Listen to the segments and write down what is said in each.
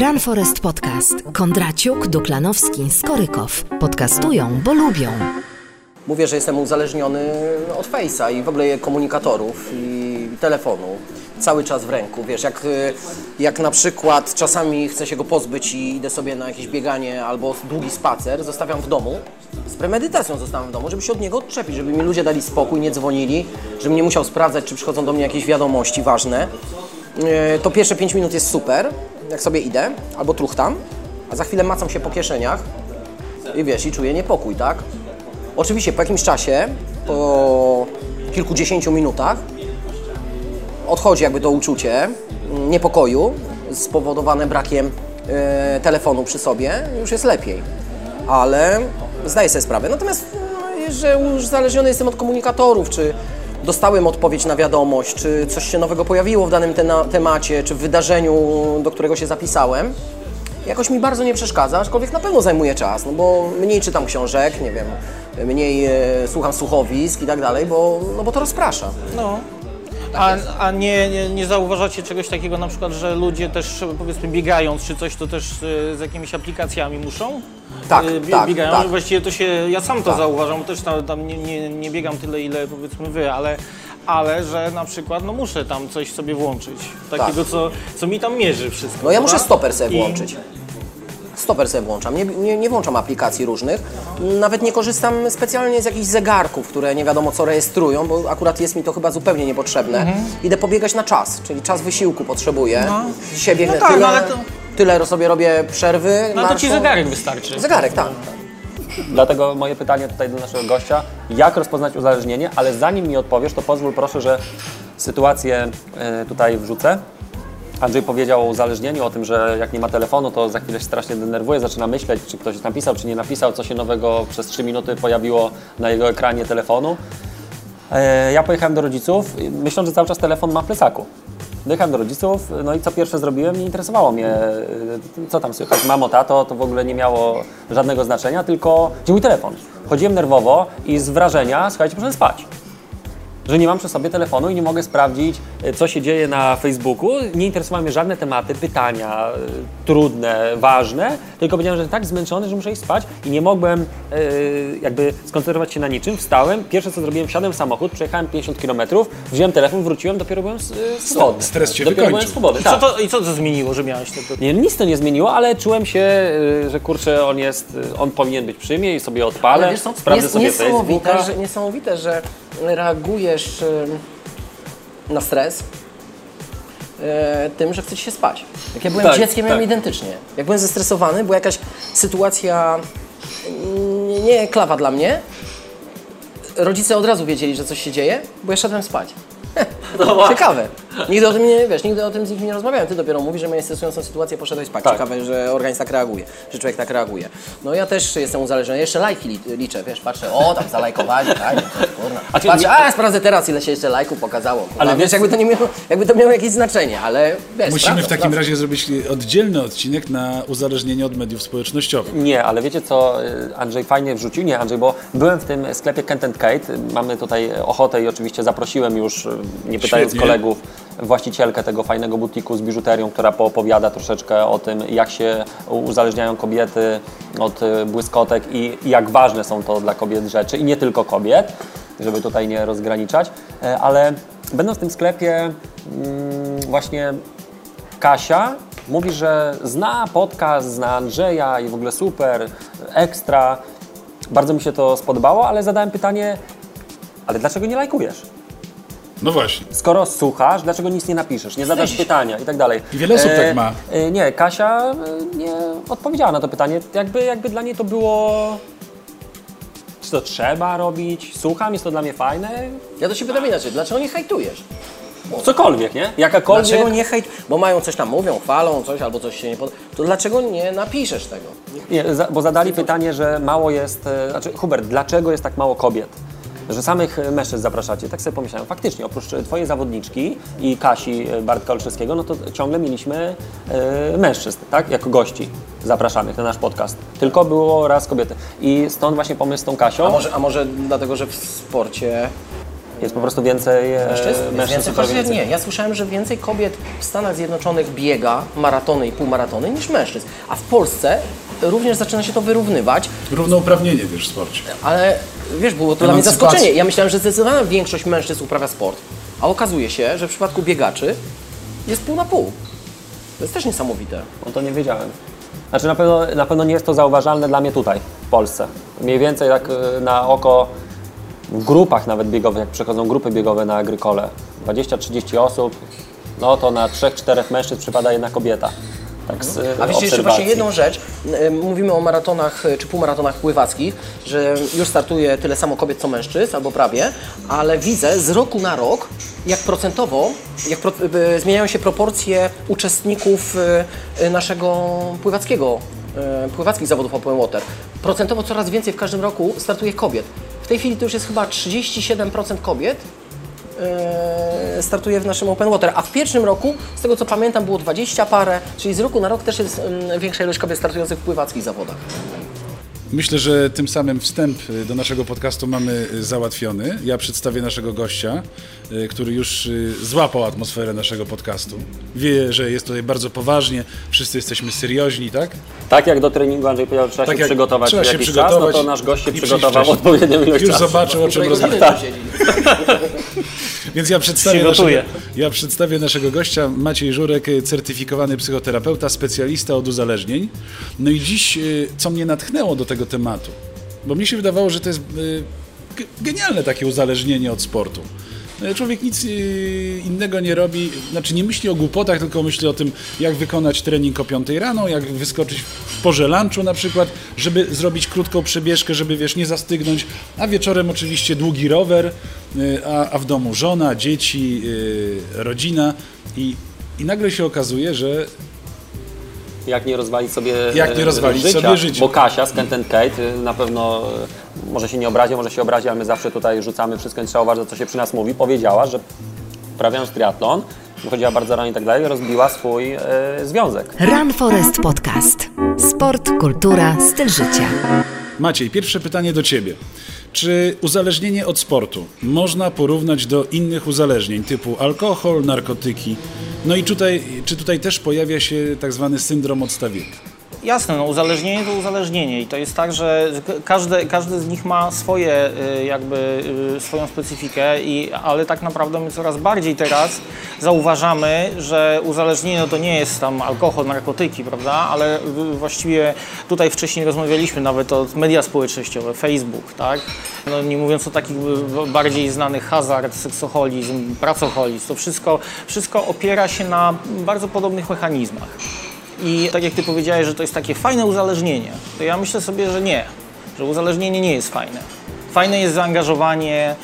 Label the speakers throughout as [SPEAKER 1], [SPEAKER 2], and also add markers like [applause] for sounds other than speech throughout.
[SPEAKER 1] Run Forest Podcast. Kondraciuk, Duklanowski, Skorykow. Podcastują, bo lubią.
[SPEAKER 2] Mówię, że jestem uzależniony od Face'a i w ogóle komunikatorów i telefonu. Cały czas w ręku, wiesz, jak, jak na przykład czasami chcę się go pozbyć i idę sobie na jakieś bieganie albo długi spacer, zostawiam w domu, z premedytacją zostawiam w domu, żeby się od niego odczepić, żeby mi ludzie dali spokój, nie dzwonili, żebym nie musiał sprawdzać, czy przychodzą do mnie jakieś wiadomości ważne. E, to pierwsze 5 minut jest super, jak sobie idę, albo truchtam, a za chwilę macam się po kieszeniach i wiesz, i czuję niepokój, tak? Oczywiście po jakimś czasie, po kilkudziesięciu minutach, odchodzi jakby to uczucie niepokoju spowodowane brakiem e, telefonu przy sobie, już jest lepiej. Ale zdaję sobie sprawę. Natomiast no, że uzależniony jestem od komunikatorów, czy dostałem odpowiedź na wiadomość, czy coś się nowego pojawiło w danym temacie, czy w wydarzeniu, do którego się zapisałem, jakoś mi bardzo nie przeszkadza, aczkolwiek na pewno zajmuje czas, no bo mniej czytam książek, nie wiem, mniej e, słucham słuchowisk i tak dalej, bo, no bo to rozprasza.
[SPEAKER 3] No. A, a nie, nie, nie zauważacie czegoś takiego na przykład, że ludzie też powiedzmy biegając czy coś, to też e, z jakimiś aplikacjami muszą?
[SPEAKER 2] Tak,
[SPEAKER 3] E,
[SPEAKER 2] tak,
[SPEAKER 3] Biegają,
[SPEAKER 2] tak.
[SPEAKER 3] właściwie to się, ja sam to
[SPEAKER 2] Tak.
[SPEAKER 3] zauważam, bo też tam, tam nie, nie, nie biegam tyle, ile powiedzmy wy, ale, ale że na przykład no muszę tam coś sobie włączyć, takiego co, co mi tam mierzy wszystko.
[SPEAKER 2] Tak. No ja muszę
[SPEAKER 3] prawda?
[SPEAKER 2] stoper sobie
[SPEAKER 3] I-
[SPEAKER 2] włączyć. Stoper sobie włączam, nie, nie, nie włączam aplikacji różnych. Nawet nie korzystam specjalnie z jakichś zegarków, które nie wiadomo co rejestrują, bo akurat jest mi to chyba zupełnie niepotrzebne.
[SPEAKER 3] Mhm.
[SPEAKER 2] Idę pobiegać na czas, czyli czas wysiłku potrzebuję. Dzisiaj biegnę
[SPEAKER 3] No tak,
[SPEAKER 2] tyle,
[SPEAKER 3] no ale to-
[SPEAKER 2] tyle sobie robię przerwy.
[SPEAKER 3] No to ci zegarek wystarczy.
[SPEAKER 2] Zegarek, tak.
[SPEAKER 4] Dlatego moje pytanie tutaj do naszego gościa, jak rozpoznać uzależnienie, ale zanim mi odpowiesz, to pozwól proszę, że sytuację e, tutaj wrzucę. Andrzej powiedział o uzależnieniu, o tym, że jak nie ma telefonu, to za chwilę się strasznie denerwuje, zaczyna myśleć, czy ktoś napisał, czy nie napisał, co się nowego przez 3 minuty pojawiło na jego ekranie telefonu. E, Ja pojechałem do rodziców, myśląc, że cały czas telefon ma w plecaku. Dojechałem do rodziców, no i co pierwsze zrobiłem, nie interesowało mnie, e, co tam słychać, mamo, tato, to w ogóle nie miało żadnego znaczenia, tylko gdzie mój telefon. Chodziłem nerwowo i z wrażenia, słuchajcie, proszę spać że nie mam przy sobie telefonu i nie mogę sprawdzić, e, co się dzieje na Facebooku. Nie interesowały mnie żadne tematy, pytania e, trudne, ważne, tylko powiedziałem, że tak zmęczony, że muszę iść spać i nie mogłem e, jakby skoncentrować się na niczym. Wstałem, pierwsze co zrobiłem, wsiadłem w samochód, przejechałem 50 km, wziąłem telefon, wróciłem, dopiero byłem e, swobodny.
[SPEAKER 5] Stres cię
[SPEAKER 4] dopiero byłem
[SPEAKER 5] wykończył.
[SPEAKER 4] swobodny,
[SPEAKER 3] I co,
[SPEAKER 4] tak.
[SPEAKER 3] to, I co to zmieniło, że miałeś to?
[SPEAKER 4] Nie, nic to nie zmieniło, ale czułem się, że kurczę, on jest, on powinien być przy mnie i sobie odpalę,
[SPEAKER 2] Ale wiesz
[SPEAKER 4] sprawdzę
[SPEAKER 2] jest
[SPEAKER 4] sobie
[SPEAKER 2] niesamowite,
[SPEAKER 4] Facebooka.
[SPEAKER 2] że, niesamowite, że reagujesz ym, na stres e, tym, że chce ci się spać. Jak ja byłem
[SPEAKER 4] Tak,
[SPEAKER 2] dzieckiem, miałem
[SPEAKER 4] tak.
[SPEAKER 2] identycznie. Jak byłem zestresowany, była jakaś sytuacja mm, nie klawa dla mnie, rodzice od razu wiedzieli, że coś się dzieje, bo ja szedłem spać. [laughs] Ciekawe. Nigdy o tym nie, wiesz, nigdy o tym z nimi nie rozmawiałem. Ty dopiero mówisz, że miałeś stresującą sytuację, poszedłeś spać.
[SPEAKER 4] Tak.
[SPEAKER 2] Ciekawe, że organizm tak reaguje, że człowiek tak reaguje. No ja też jestem uzależniony. Jeszcze lajki li, liczę, wiesz, patrzę, o, tam zalajkowali, [laughs] tak, kurna.
[SPEAKER 4] A
[SPEAKER 2] a sprawdzę teraz, ile się jeszcze lajków pokazało. Kurwa.
[SPEAKER 4] Ale
[SPEAKER 2] wiesz, jakby to, nie miało, jakby to miało jakieś znaczenie, ale wiesz,
[SPEAKER 5] Musimy
[SPEAKER 2] sprawdzam,
[SPEAKER 5] w takim
[SPEAKER 2] sprawdzam.
[SPEAKER 5] razie zrobić oddzielny odcinek na uzależnienie od mediów społecznościowych.
[SPEAKER 4] Nie, ale wiecie co y, Andrzej fajnie wrzucił? Nie, Andrzej, bo byłem w tym sklepie Kent and Kate. Mamy tutaj ochotę i oczywiście zaprosiłem już, y, nie pytając
[SPEAKER 5] Świetnie.
[SPEAKER 4] kolegów, właścicielkę tego fajnego butiku z biżuterią, która poopowiada troszeczkę o tym, jak się uzależniają kobiety od y, błyskotek i jak ważne są to dla kobiet rzeczy i nie tylko kobiet, żeby tutaj nie rozgraniczać, E, ale będąc w tym sklepie mm, właśnie Kasia mówi, że zna podcast, zna Andrzeja i w ogóle super, ekstra. Bardzo mi się to spodobało, ale zadałem pytanie, ale dlaczego nie lajkujesz?
[SPEAKER 5] No właśnie.
[SPEAKER 4] Skoro słuchasz, dlaczego nic nie napiszesz, nie zadasz pytania i tak dalej.
[SPEAKER 5] I wiele osób tak ma.
[SPEAKER 4] E, nie, Kasia e, nie odpowiedziała na to pytanie. Jakby, jakby dla niej to było... Czy to trzeba robić? Słucham, jest to dla mnie fajne?
[SPEAKER 2] Ja to się pytam inaczej, dlaczego nie hejtujesz?
[SPEAKER 4] Cokolwiek, nie? Jakakolwiek...
[SPEAKER 2] Dlaczego nie hejt, bo mają coś tam, mówią, chwalą coś albo coś się nie podoba, to dlaczego nie napiszesz tego?
[SPEAKER 4] Nie, za, bo zadali pytanie, że mało jest. e, Znaczy, Hubert, dlaczego jest tak mało kobiet? Że samych mężczyzn zapraszacie. Tak sobie pomyślałem, faktycznie, oprócz e, Twojej zawodniczki i Kasi e, Bartka Olszewskiego, no to ciągle mieliśmy e, mężczyzn, tak? Jako gości zapraszanych na nasz podcast. Tylko było raz kobiety. I stąd właśnie pomysł z tą Kasią.
[SPEAKER 2] A może, a może dlatego, że w sporcie
[SPEAKER 4] Jest po prostu więcej e,
[SPEAKER 2] Mężczyzn?
[SPEAKER 4] Mężczyzn
[SPEAKER 2] więcej,
[SPEAKER 4] więcej.
[SPEAKER 2] nie. Ja słyszałem, że więcej kobiet w Stanach Zjednoczonych biega maratony i półmaratony niż mężczyzn. A w Polsce również zaczyna się to wyrównywać,
[SPEAKER 5] Równouprawnienie też w sporcie.
[SPEAKER 2] ale wiesz, było to dla mnie zaskoczenie. Ja myślałem, że zdecydowana większość mężczyzn uprawia sport, a okazuje się, że w przypadku biegaczy jest pół na pół. To jest też niesamowite.
[SPEAKER 4] No to nie wiedziałem. Znaczy na pewno, na pewno nie jest to zauważalne dla mnie tutaj, w Polsce. Mniej więcej tak e, na oko w grupach nawet biegowych, jak przechodzą grupy biegowe na agrykole, 20-30 osób, no to na 3-4 mężczyzn przypada jedna kobieta. Tak z e,
[SPEAKER 2] A wiecie jeszcze właśnie jedną rzecz. E, Mówimy o maratonach e, czy półmaratonach pływackich, że już startuje tyle samo kobiet co mężczyzn, albo prawie, ale widzę z roku na rok, jak procentowo, jak pro, zmieniają się proporcje uczestników naszego pływackiego, pływackich zawodów open water. Procentowo coraz więcej w każdym roku startuje kobiet. W tej chwili to już jest chyba 37% kobiet, startuje w naszym Open Water, a w pierwszym roku, z tego co pamiętam, było 20 parę, czyli z roku na rok też jest mm, większa ilość kobiet startujących w pływackich zawodach.
[SPEAKER 5] Myślę, że tym samym wstęp y, do naszego podcastu mamy y, załatwiony. Ja przedstawię naszego gościa, y, który już złapał atmosferę naszego podcastu. Wie, że jest tutaj bardzo poważnie, wszyscy jesteśmy serioźni, tak?
[SPEAKER 4] Tak jak do treningu Andrzej powiedział, trzeba
[SPEAKER 5] Tak
[SPEAKER 4] się przygotować
[SPEAKER 5] trzeba się
[SPEAKER 4] jakiś
[SPEAKER 5] przygotować
[SPEAKER 4] czas, no to nasz gość się przygotował odpowiednią ilość
[SPEAKER 5] Już zobaczył, o czym rozmawiamy.
[SPEAKER 2] siedzi. [laughs]
[SPEAKER 5] Więc ja przedstawię, naszego, ja przedstawię naszego gościa, Maciej Żurek, certyfikowany psychoterapeuta, specjalista od uzależnień. No i dziś, co mnie natchnęło do tego tematu, bo mi się wydawało, że to jest y, ge- genialne takie uzależnienie od sportu. Y, Człowiek nic y, innego nie robi, znaczy nie myśli o głupotach, tylko myśli o tym, jak wykonać trening o 5 rano, jak wyskoczyć w porze lunchu na przykład, żeby zrobić krótką przebieżkę, żeby wiesz, nie zastygnąć, a wieczorem oczywiście długi rower, y, a, a w domu żona, dzieci, rodzina. I, i nagle się okazuje, że
[SPEAKER 4] Jak nie rozwalić sobie
[SPEAKER 5] Jak nie
[SPEAKER 4] e,
[SPEAKER 5] rozwalić
[SPEAKER 4] życia,
[SPEAKER 5] sobie życia.
[SPEAKER 4] Bo Kasia z Kent Kate y, na pewno y, może się nie obrazi, może się obrazi, ale my zawsze tutaj rzucamy wszystko, nie trzeba uważać, co się przy nas mówi. Powiedziała, że uprawiając triatlon, wychodziła bardzo rano i tak dalej, rozbiła swój e, związek.
[SPEAKER 1] Run Forest Podcast. Sport, kultura, styl życia.
[SPEAKER 5] Maciej, pierwsze pytanie do Ciebie. Czy uzależnienie od sportu można porównać do innych uzależnień typu alkohol, narkotyki? No i tutaj, czy tutaj też pojawia się tak zwany syndrom odstawienia?
[SPEAKER 3] Jasne, no uzależnienie to uzależnienie i to jest tak, że k- każde, każdy z nich ma swoje y, jakby y, swoją specyfikę, i, ale tak naprawdę my coraz bardziej teraz zauważamy, że uzależnienie no to nie jest tam alkohol, narkotyki, prawda, ale właściwie tutaj wcześniej rozmawialiśmy nawet o media społecznościowe, Facebook, tak, no nie mówiąc o takich bardziej znanych hazard, seksoholizm, pracoholizm, to wszystko, wszystko opiera się na bardzo podobnych mechanizmach. I tak jak ty powiedziałeś, że to jest takie fajne uzależnienie, to ja myślę sobie, że nie, że uzależnienie nie jest fajne. Fajne jest zaangażowanie,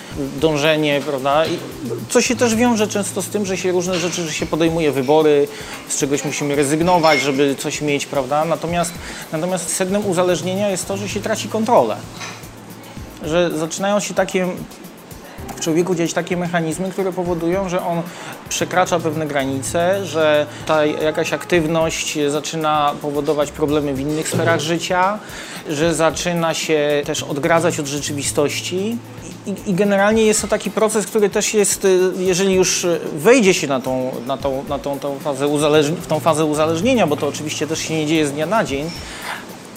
[SPEAKER 3] dążenie, prawda? I co się też wiąże często z tym, że się różne rzeczy, że się podejmuje wybory, z czegoś musimy rezygnować, żeby coś mieć, prawda? Natomiast, natomiast sednem uzależnienia jest to, że się traci kontrolę. Że zaczynają się takie w człowieku dziać takie mechanizmy, które powodują, że on przekracza pewne granice, że ta jakaś aktywność zaczyna powodować problemy w innych sferach życia, że zaczyna się też odgradzać od rzeczywistości. I, I generalnie jest to taki proces, który też jest, y, jeżeli już wejdzie się na tą, na tą, na tą, tą fazę w tą fazę uzależnienia, bo to oczywiście też się nie dzieje z dnia na dzień,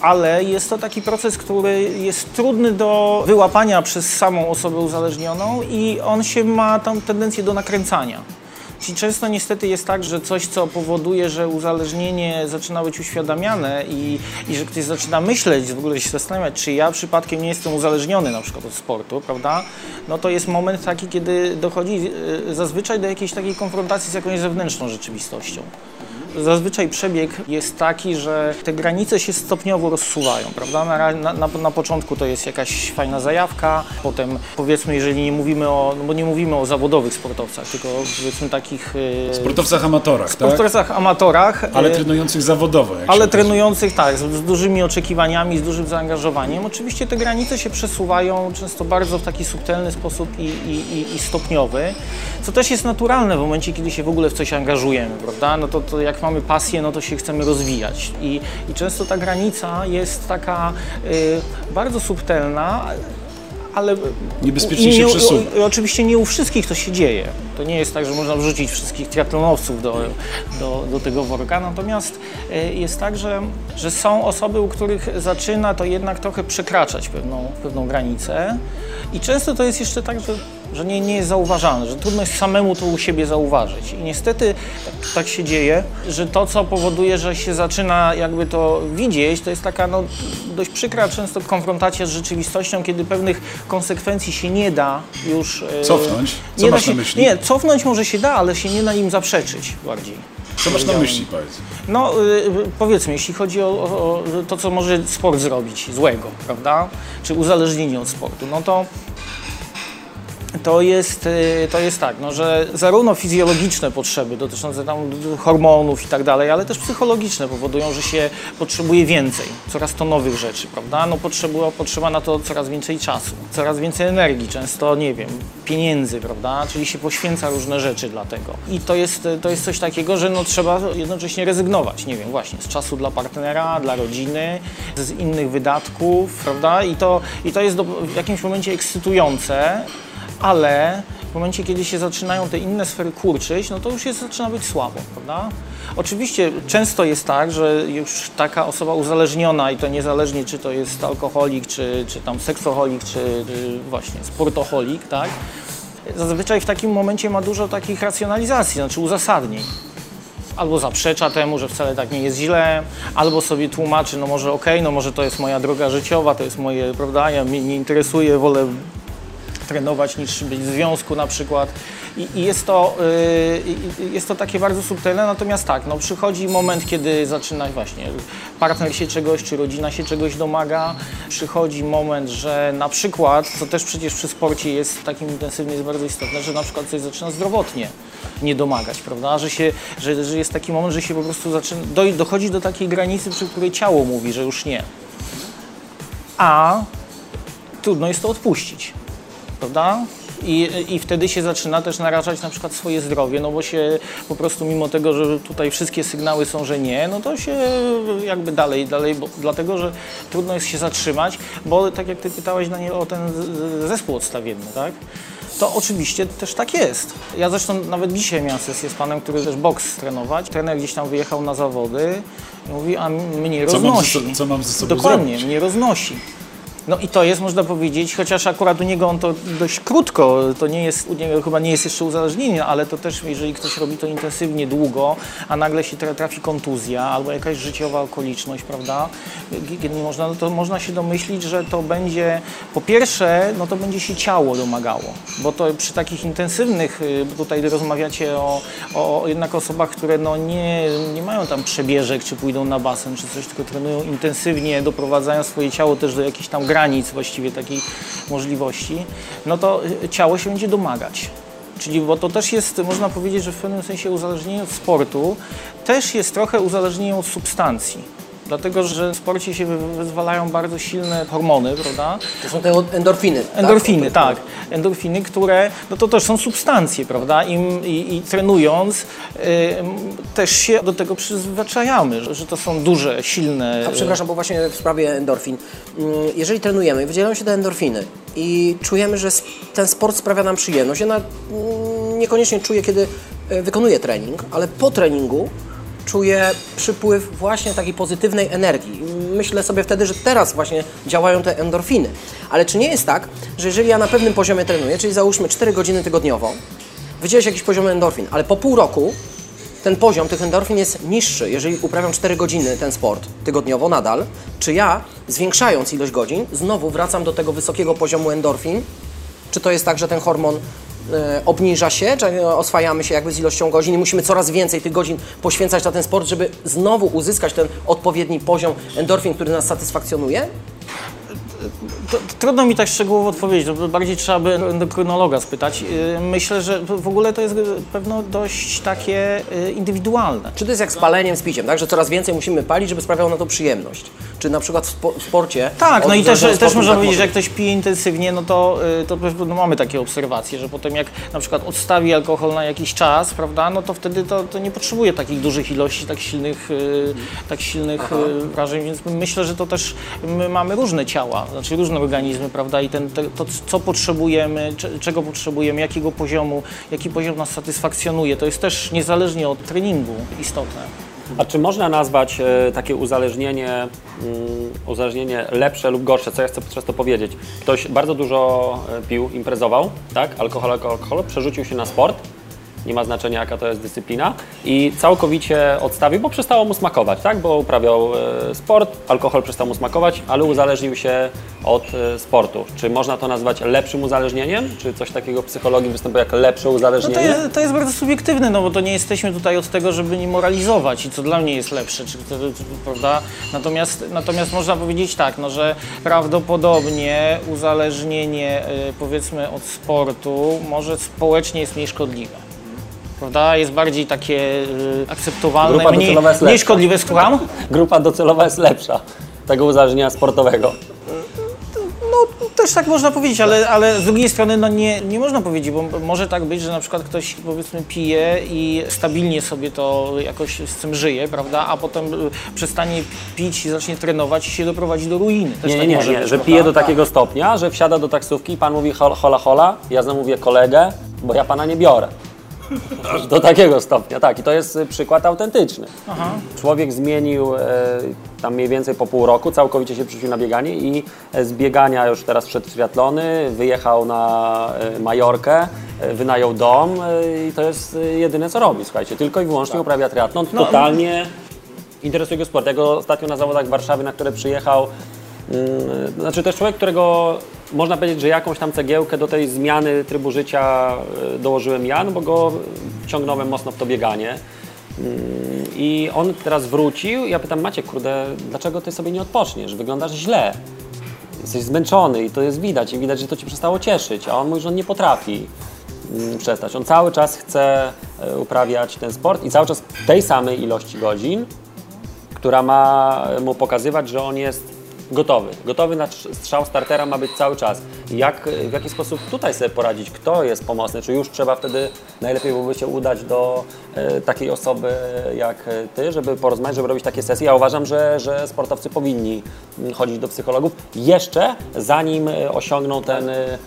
[SPEAKER 3] ale jest to taki proces, który jest trudny do wyłapania przez samą osobę uzależnioną i on się ma tam tendencję do nakręcania. Czyli często niestety jest tak, że coś, co powoduje, że uzależnienie zaczyna być uświadamiane i, i że ktoś zaczyna myśleć, w ogóle się zastanawiać, czy ja przypadkiem nie jestem uzależniony na przykład od sportu, prawda? No to jest moment taki, kiedy dochodzi y, zazwyczaj do jakiejś takiej konfrontacji z jakąś zewnętrzną rzeczywistością. Zazwyczaj przebieg jest taki, że te granice się stopniowo rozsuwają, prawda? Na, na, na, na początku to jest jakaś fajna zajawka, potem powiedzmy, jeżeli nie mówimy o, no bo nie mówimy o zawodowych sportowcach, tylko powiedzmy takich e,
[SPEAKER 5] Sportowcach amatorach, tak?
[SPEAKER 3] sportowcach amatorach,
[SPEAKER 5] Ale
[SPEAKER 3] e,
[SPEAKER 5] trenujących zawodowo.
[SPEAKER 3] Ale trenujących tak, z, z dużymi oczekiwaniami, z dużym zaangażowaniem. Oczywiście te granice się przesuwają często bardzo w taki subtelny sposób i, i, i, i stopniowy, co też jest naturalne w momencie, kiedy się w ogóle w coś angażujemy, prawda? No to, to jak mamy pasję, no to się chcemy rozwijać. I, i często ta granica jest taka y, bardzo subtelna, ale
[SPEAKER 5] Niebezpiecznie się przesuwa.
[SPEAKER 3] Oczywiście nie u wszystkich to się dzieje. To nie jest tak, że można wrzucić wszystkich triatlonowców do, do, do tego worka. Natomiast e, jest tak, że, że są osoby, u których zaczyna to jednak trochę przekraczać pewną, pewną granicę. I często to jest jeszcze tak, że, że nie, nie jest zauważalne, że trudno jest samemu to u siebie zauważyć. I niestety tak, się dzieje, że to, co powoduje, że się zaczyna jakby to widzieć, to jest taka no, dość przykra często konfrontacja z rzeczywistością, kiedy pewnych konsekwencji się nie da już... e,
[SPEAKER 5] Cofnąć? Co
[SPEAKER 3] nie
[SPEAKER 5] masz
[SPEAKER 3] się,
[SPEAKER 5] na myśli?
[SPEAKER 3] Nie, cofnąć może się da, ale się nie da im zaprzeczyć bardziej.
[SPEAKER 5] Co masz na myśli, powiedz?
[SPEAKER 3] No, y, powiedzmy, jeśli chodzi o, o, o to, co może sport zrobić złego, prawda? Czy uzależnienie od sportu, no to to jest, y, to jest tak, no, że zarówno fizjologiczne potrzeby dotyczące tam hormonów i tak dalej, ale też psychologiczne powodują, że się potrzebuje więcej, coraz to nowych rzeczy, prawda? No potrzeba, potrzeba na to coraz więcej czasu, coraz więcej energii, często, nie wiem, pieniędzy, prawda? Czyli się poświęca różne rzeczy dla tego. I to jest, to jest coś takiego, że no trzeba jednocześnie rezygnować, nie wiem, właśnie z czasu dla partnera, dla rodziny, z innych wydatków, prawda? I to, i to jest do, w jakimś momencie ekscytujące, ale w momencie, kiedy się zaczynają te inne sfery kurczyć, no to już jest, zaczyna być słabo, prawda? Oczywiście często jest tak, że już taka osoba uzależniona i to niezależnie czy to jest alkoholik, czy, czy tam seksoholik, czy y, właśnie sportoholik, tak? Zazwyczaj w takim momencie ma dużo takich racjonalizacji, znaczy uzasadnień albo zaprzecza temu, że wcale tak nie jest źle, albo sobie tłumaczy, no może okej, no może to jest moja droga życiowa, to jest moje, prawda, ja mnie nie interesuje, wolę trenować niż być w związku na przykład. I, i jest, to, yy, jest to takie bardzo subtelne, natomiast tak, no przychodzi moment, kiedy zaczyna właśnie partner się czegoś, czy rodzina się czegoś domaga, przychodzi moment, że na przykład, co też przecież przy sporcie jest takim intensywnym, jest bardzo istotne, że na przykład coś zaczyna zdrowotnie nie domagać, prawda, że, się, że, że jest taki moment, że się po prostu zaczyna, do, dochodzi do takiej granicy, przy której ciało mówi, że już nie. A trudno jest to odpuścić prawda? I, I wtedy się zaczyna też narażać na przykład swoje zdrowie, no bo się po prostu mimo tego, że tutaj wszystkie sygnały są, że nie, no to się jakby dalej, dalej, bo, dlatego, że trudno jest się zatrzymać, bo tak jak Ty pytałeś na nie o ten zespół odstawienny, tak? To oczywiście też tak jest. Ja zresztą nawet dzisiaj miałem sesję z panem, który też boks trenować. Trener gdzieś tam wyjechał na zawody i mówi, a mnie
[SPEAKER 5] Co mam, ze,
[SPEAKER 3] roznosi.
[SPEAKER 5] co mam ze sobą
[SPEAKER 3] Dokładnie,
[SPEAKER 5] zrobić?
[SPEAKER 3] mnie roznosi. No i to jest, można powiedzieć, chociaż akurat u niego on to dość krótko, to nie jest, u niego chyba nie jest jeszcze uzależnienie, ale to też, jeżeli ktoś robi to intensywnie, długo, a nagle się tra- trafi kontuzja albo jakaś życiowa okoliczność, prawda, kiedy nie można, no to można się domyślić, że to będzie, po pierwsze, no to będzie się ciało domagało, bo to przy takich intensywnych, y, tutaj rozmawiacie o, o jednak osobach, które no nie, nie mają tam przebieżek, czy pójdą na basen, czy coś, tylko trenują intensywnie, doprowadzają swoje ciało też do jakichś tam granic właściwie takiej możliwości, no to y, ciało się będzie domagać. Czyli, bo to też jest, można powiedzieć, że w pewnym sensie uzależnienie od sportu też jest trochę uzależnienie od substancji. Dlatego, że w sporcie się wy- wyzwalają bardzo silne hormony, prawda?
[SPEAKER 2] To są te endorfiny. tak?
[SPEAKER 3] Endorfiny, tak. Endorfiny, które, no to też są substancje, prawda? I, i, i trenując y, też się do tego przyzwyczajamy, że, że to są duże, silne...
[SPEAKER 2] A przepraszam, bo właśnie w sprawie endorfin. Mm, Jeżeli trenujemy, wydzielają się te endorfiny i czujemy, że ten sport sprawia nam przyjemność. Ja na, mm, niekoniecznie czuję, kiedy e, wykonuję trening, ale po treningu czuję przypływ właśnie takiej pozytywnej energii. Myślę sobie wtedy, że teraz właśnie działają te endorfiny. Ale czy nie jest tak, że jeżeli ja na pewnym poziomie trenuję, czyli załóżmy 4 godziny tygodniowo, wydziela się jakiś poziom endorfin, ale po pół roku ten poziom tych endorfin jest niższy, jeżeli uprawiam 4 godziny ten sport tygodniowo nadal, czy ja, zwiększając ilość godzin, znowu wracam do tego wysokiego poziomu endorfin? Czy to jest tak, że ten hormon obniża się, e, oswajamy się jakby z ilością godzin i musimy coraz więcej tych godzin poświęcać na ten sport, żeby znowu uzyskać ten odpowiedni poziom endorfin, który nas satysfakcjonuje?
[SPEAKER 3] To, trudno mi tak szczegółowo odpowiedzieć, to bardziej trzeba by endokrynologa spytać. Yy, Myślę, że w ogóle to jest pewno dość takie yy, indywidualne.
[SPEAKER 2] Czy to jest jak z paleniem, z piciem, tak? Że coraz więcej musimy palić, żeby sprawiało na to przyjemność? Czy na przykład w, spo, w sporcie...
[SPEAKER 3] Tak, no i też,
[SPEAKER 2] uzależnionego
[SPEAKER 3] też
[SPEAKER 2] sportu
[SPEAKER 3] można
[SPEAKER 2] tak
[SPEAKER 3] powiedzieć, że jak ktoś pije intensywnie, no to, y, to pewno mamy takie obserwacje, że potem jak na przykład odstawi alkohol na jakiś czas, prawda, no to wtedy to, to nie potrzebuje takich dużych ilości, tak silnych, y, tak silnych y, wrażeń, więc myślę, że to też my mamy różne ciała znaczy różne organizmy, prawda, i ten, te, to, co potrzebujemy, cze- czego potrzebujemy, jakiego poziomu, jaki poziom nas satysfakcjonuje, to jest też niezależnie od treningu istotne.
[SPEAKER 4] A czy można nazwać e, takie uzależnienie, mm, uzależnienie lepsze lub gorsze? Co ja chcę przez to powiedzieć? Ktoś bardzo dużo e, pił, imprezował, tak? Alkohol, alkohol, alkohol, przerzucił się na sport. Nie ma znaczenia, jaka to jest dyscyplina. I całkowicie odstawił, bo przestało mu smakować, tak? Bo uprawiał e, sport, alkohol przestał mu smakować, ale uzależnił się od e, sportu. Czy można to nazwać lepszym uzależnieniem? Czy coś takiego w psychologii występuje jak lepsze
[SPEAKER 3] No
[SPEAKER 4] uzależnienie?
[SPEAKER 3] to, jest, to jest bardzo subiektywne, no bo to nie jesteśmy tutaj od tego, żeby nie moralizować i co dla mnie jest lepsze, czy, to, prawda? Natomiast, natomiast można powiedzieć tak, no, że prawdopodobnie uzależnienie y, powiedzmy od sportu może społecznie jest mniej szkodliwe. Prawda? Jest bardziej takie y, akceptowalne,
[SPEAKER 4] Grupa
[SPEAKER 3] mniej,
[SPEAKER 4] docelowa jest
[SPEAKER 3] mniej
[SPEAKER 4] lepsza.
[SPEAKER 3] szkodliwe, słucham? [laughs]
[SPEAKER 4] Grupa docelowa jest lepsza tego uzależnienia sportowego.
[SPEAKER 3] No też tak można powiedzieć, ale, ale z drugiej strony no nie, nie można powiedzieć, bo może tak być, że na przykład ktoś powiedzmy pije i stabilnie sobie to jakoś z tym żyje, prawda, a potem y, przestanie pić i zacznie trenować i się doprowadzi do ruiny. Też
[SPEAKER 4] Nie,
[SPEAKER 3] tak
[SPEAKER 4] nie, nie,
[SPEAKER 3] może
[SPEAKER 4] nie
[SPEAKER 3] być,
[SPEAKER 4] że
[SPEAKER 3] prawda?
[SPEAKER 4] pije do takiego stopnia, że wsiada do taksówki i pan mówi hol- hola hola, ja zamówię kolegę, bo ja pana nie biorę. Do takiego stopnia, tak. I to jest y, przykład autentyczny. Człowiek zmienił e, tam mniej więcej po pół roku, całkowicie się przyszedł na bieganie i e, z biegania już teraz w triatlony, wyjechał na e, Majorkę, e, wynajął dom i to jest jedyne co robi, słuchajcie. Tylko i wyłącznie uprawia triatlon, totalnie interesuje go sport. Ja go ostatnio na zawodach w Warszawie, na które przyjechał, znaczy to jest człowiek, którego można powiedzieć, że jakąś tam cegiełkę do tej zmiany trybu życia y, dołożyłem ja, no bo go ciągnąłem mocno w to bieganie. Mm, I on teraz wrócił ja pytam, Maciek, kurde, dlaczego ty sobie nie odpoczniesz? Wyglądasz źle. Jesteś zmęczony i to jest widać i widać, że to ci przestało cieszyć, a on mówi, że on nie potrafi mm, przestać. On cały czas chce e, uprawiać ten sport i cały czas w tej samej ilości godzin, która ma mu pokazywać, że on jest gotowy. Gotowy na trz- strzał startera ma być cały czas. Jak, w jaki sposób tutaj sobie poradzić? Kto jest pomocny? Czy już trzeba wtedy najlepiej byłoby się udać do e, takiej osoby jak e, ty, żeby porozmawiać, żeby robić takie sesje? Ja uważam, że, że sportowcy powinni mm, chodzić do psychologów jeszcze zanim e, osiągną ten e,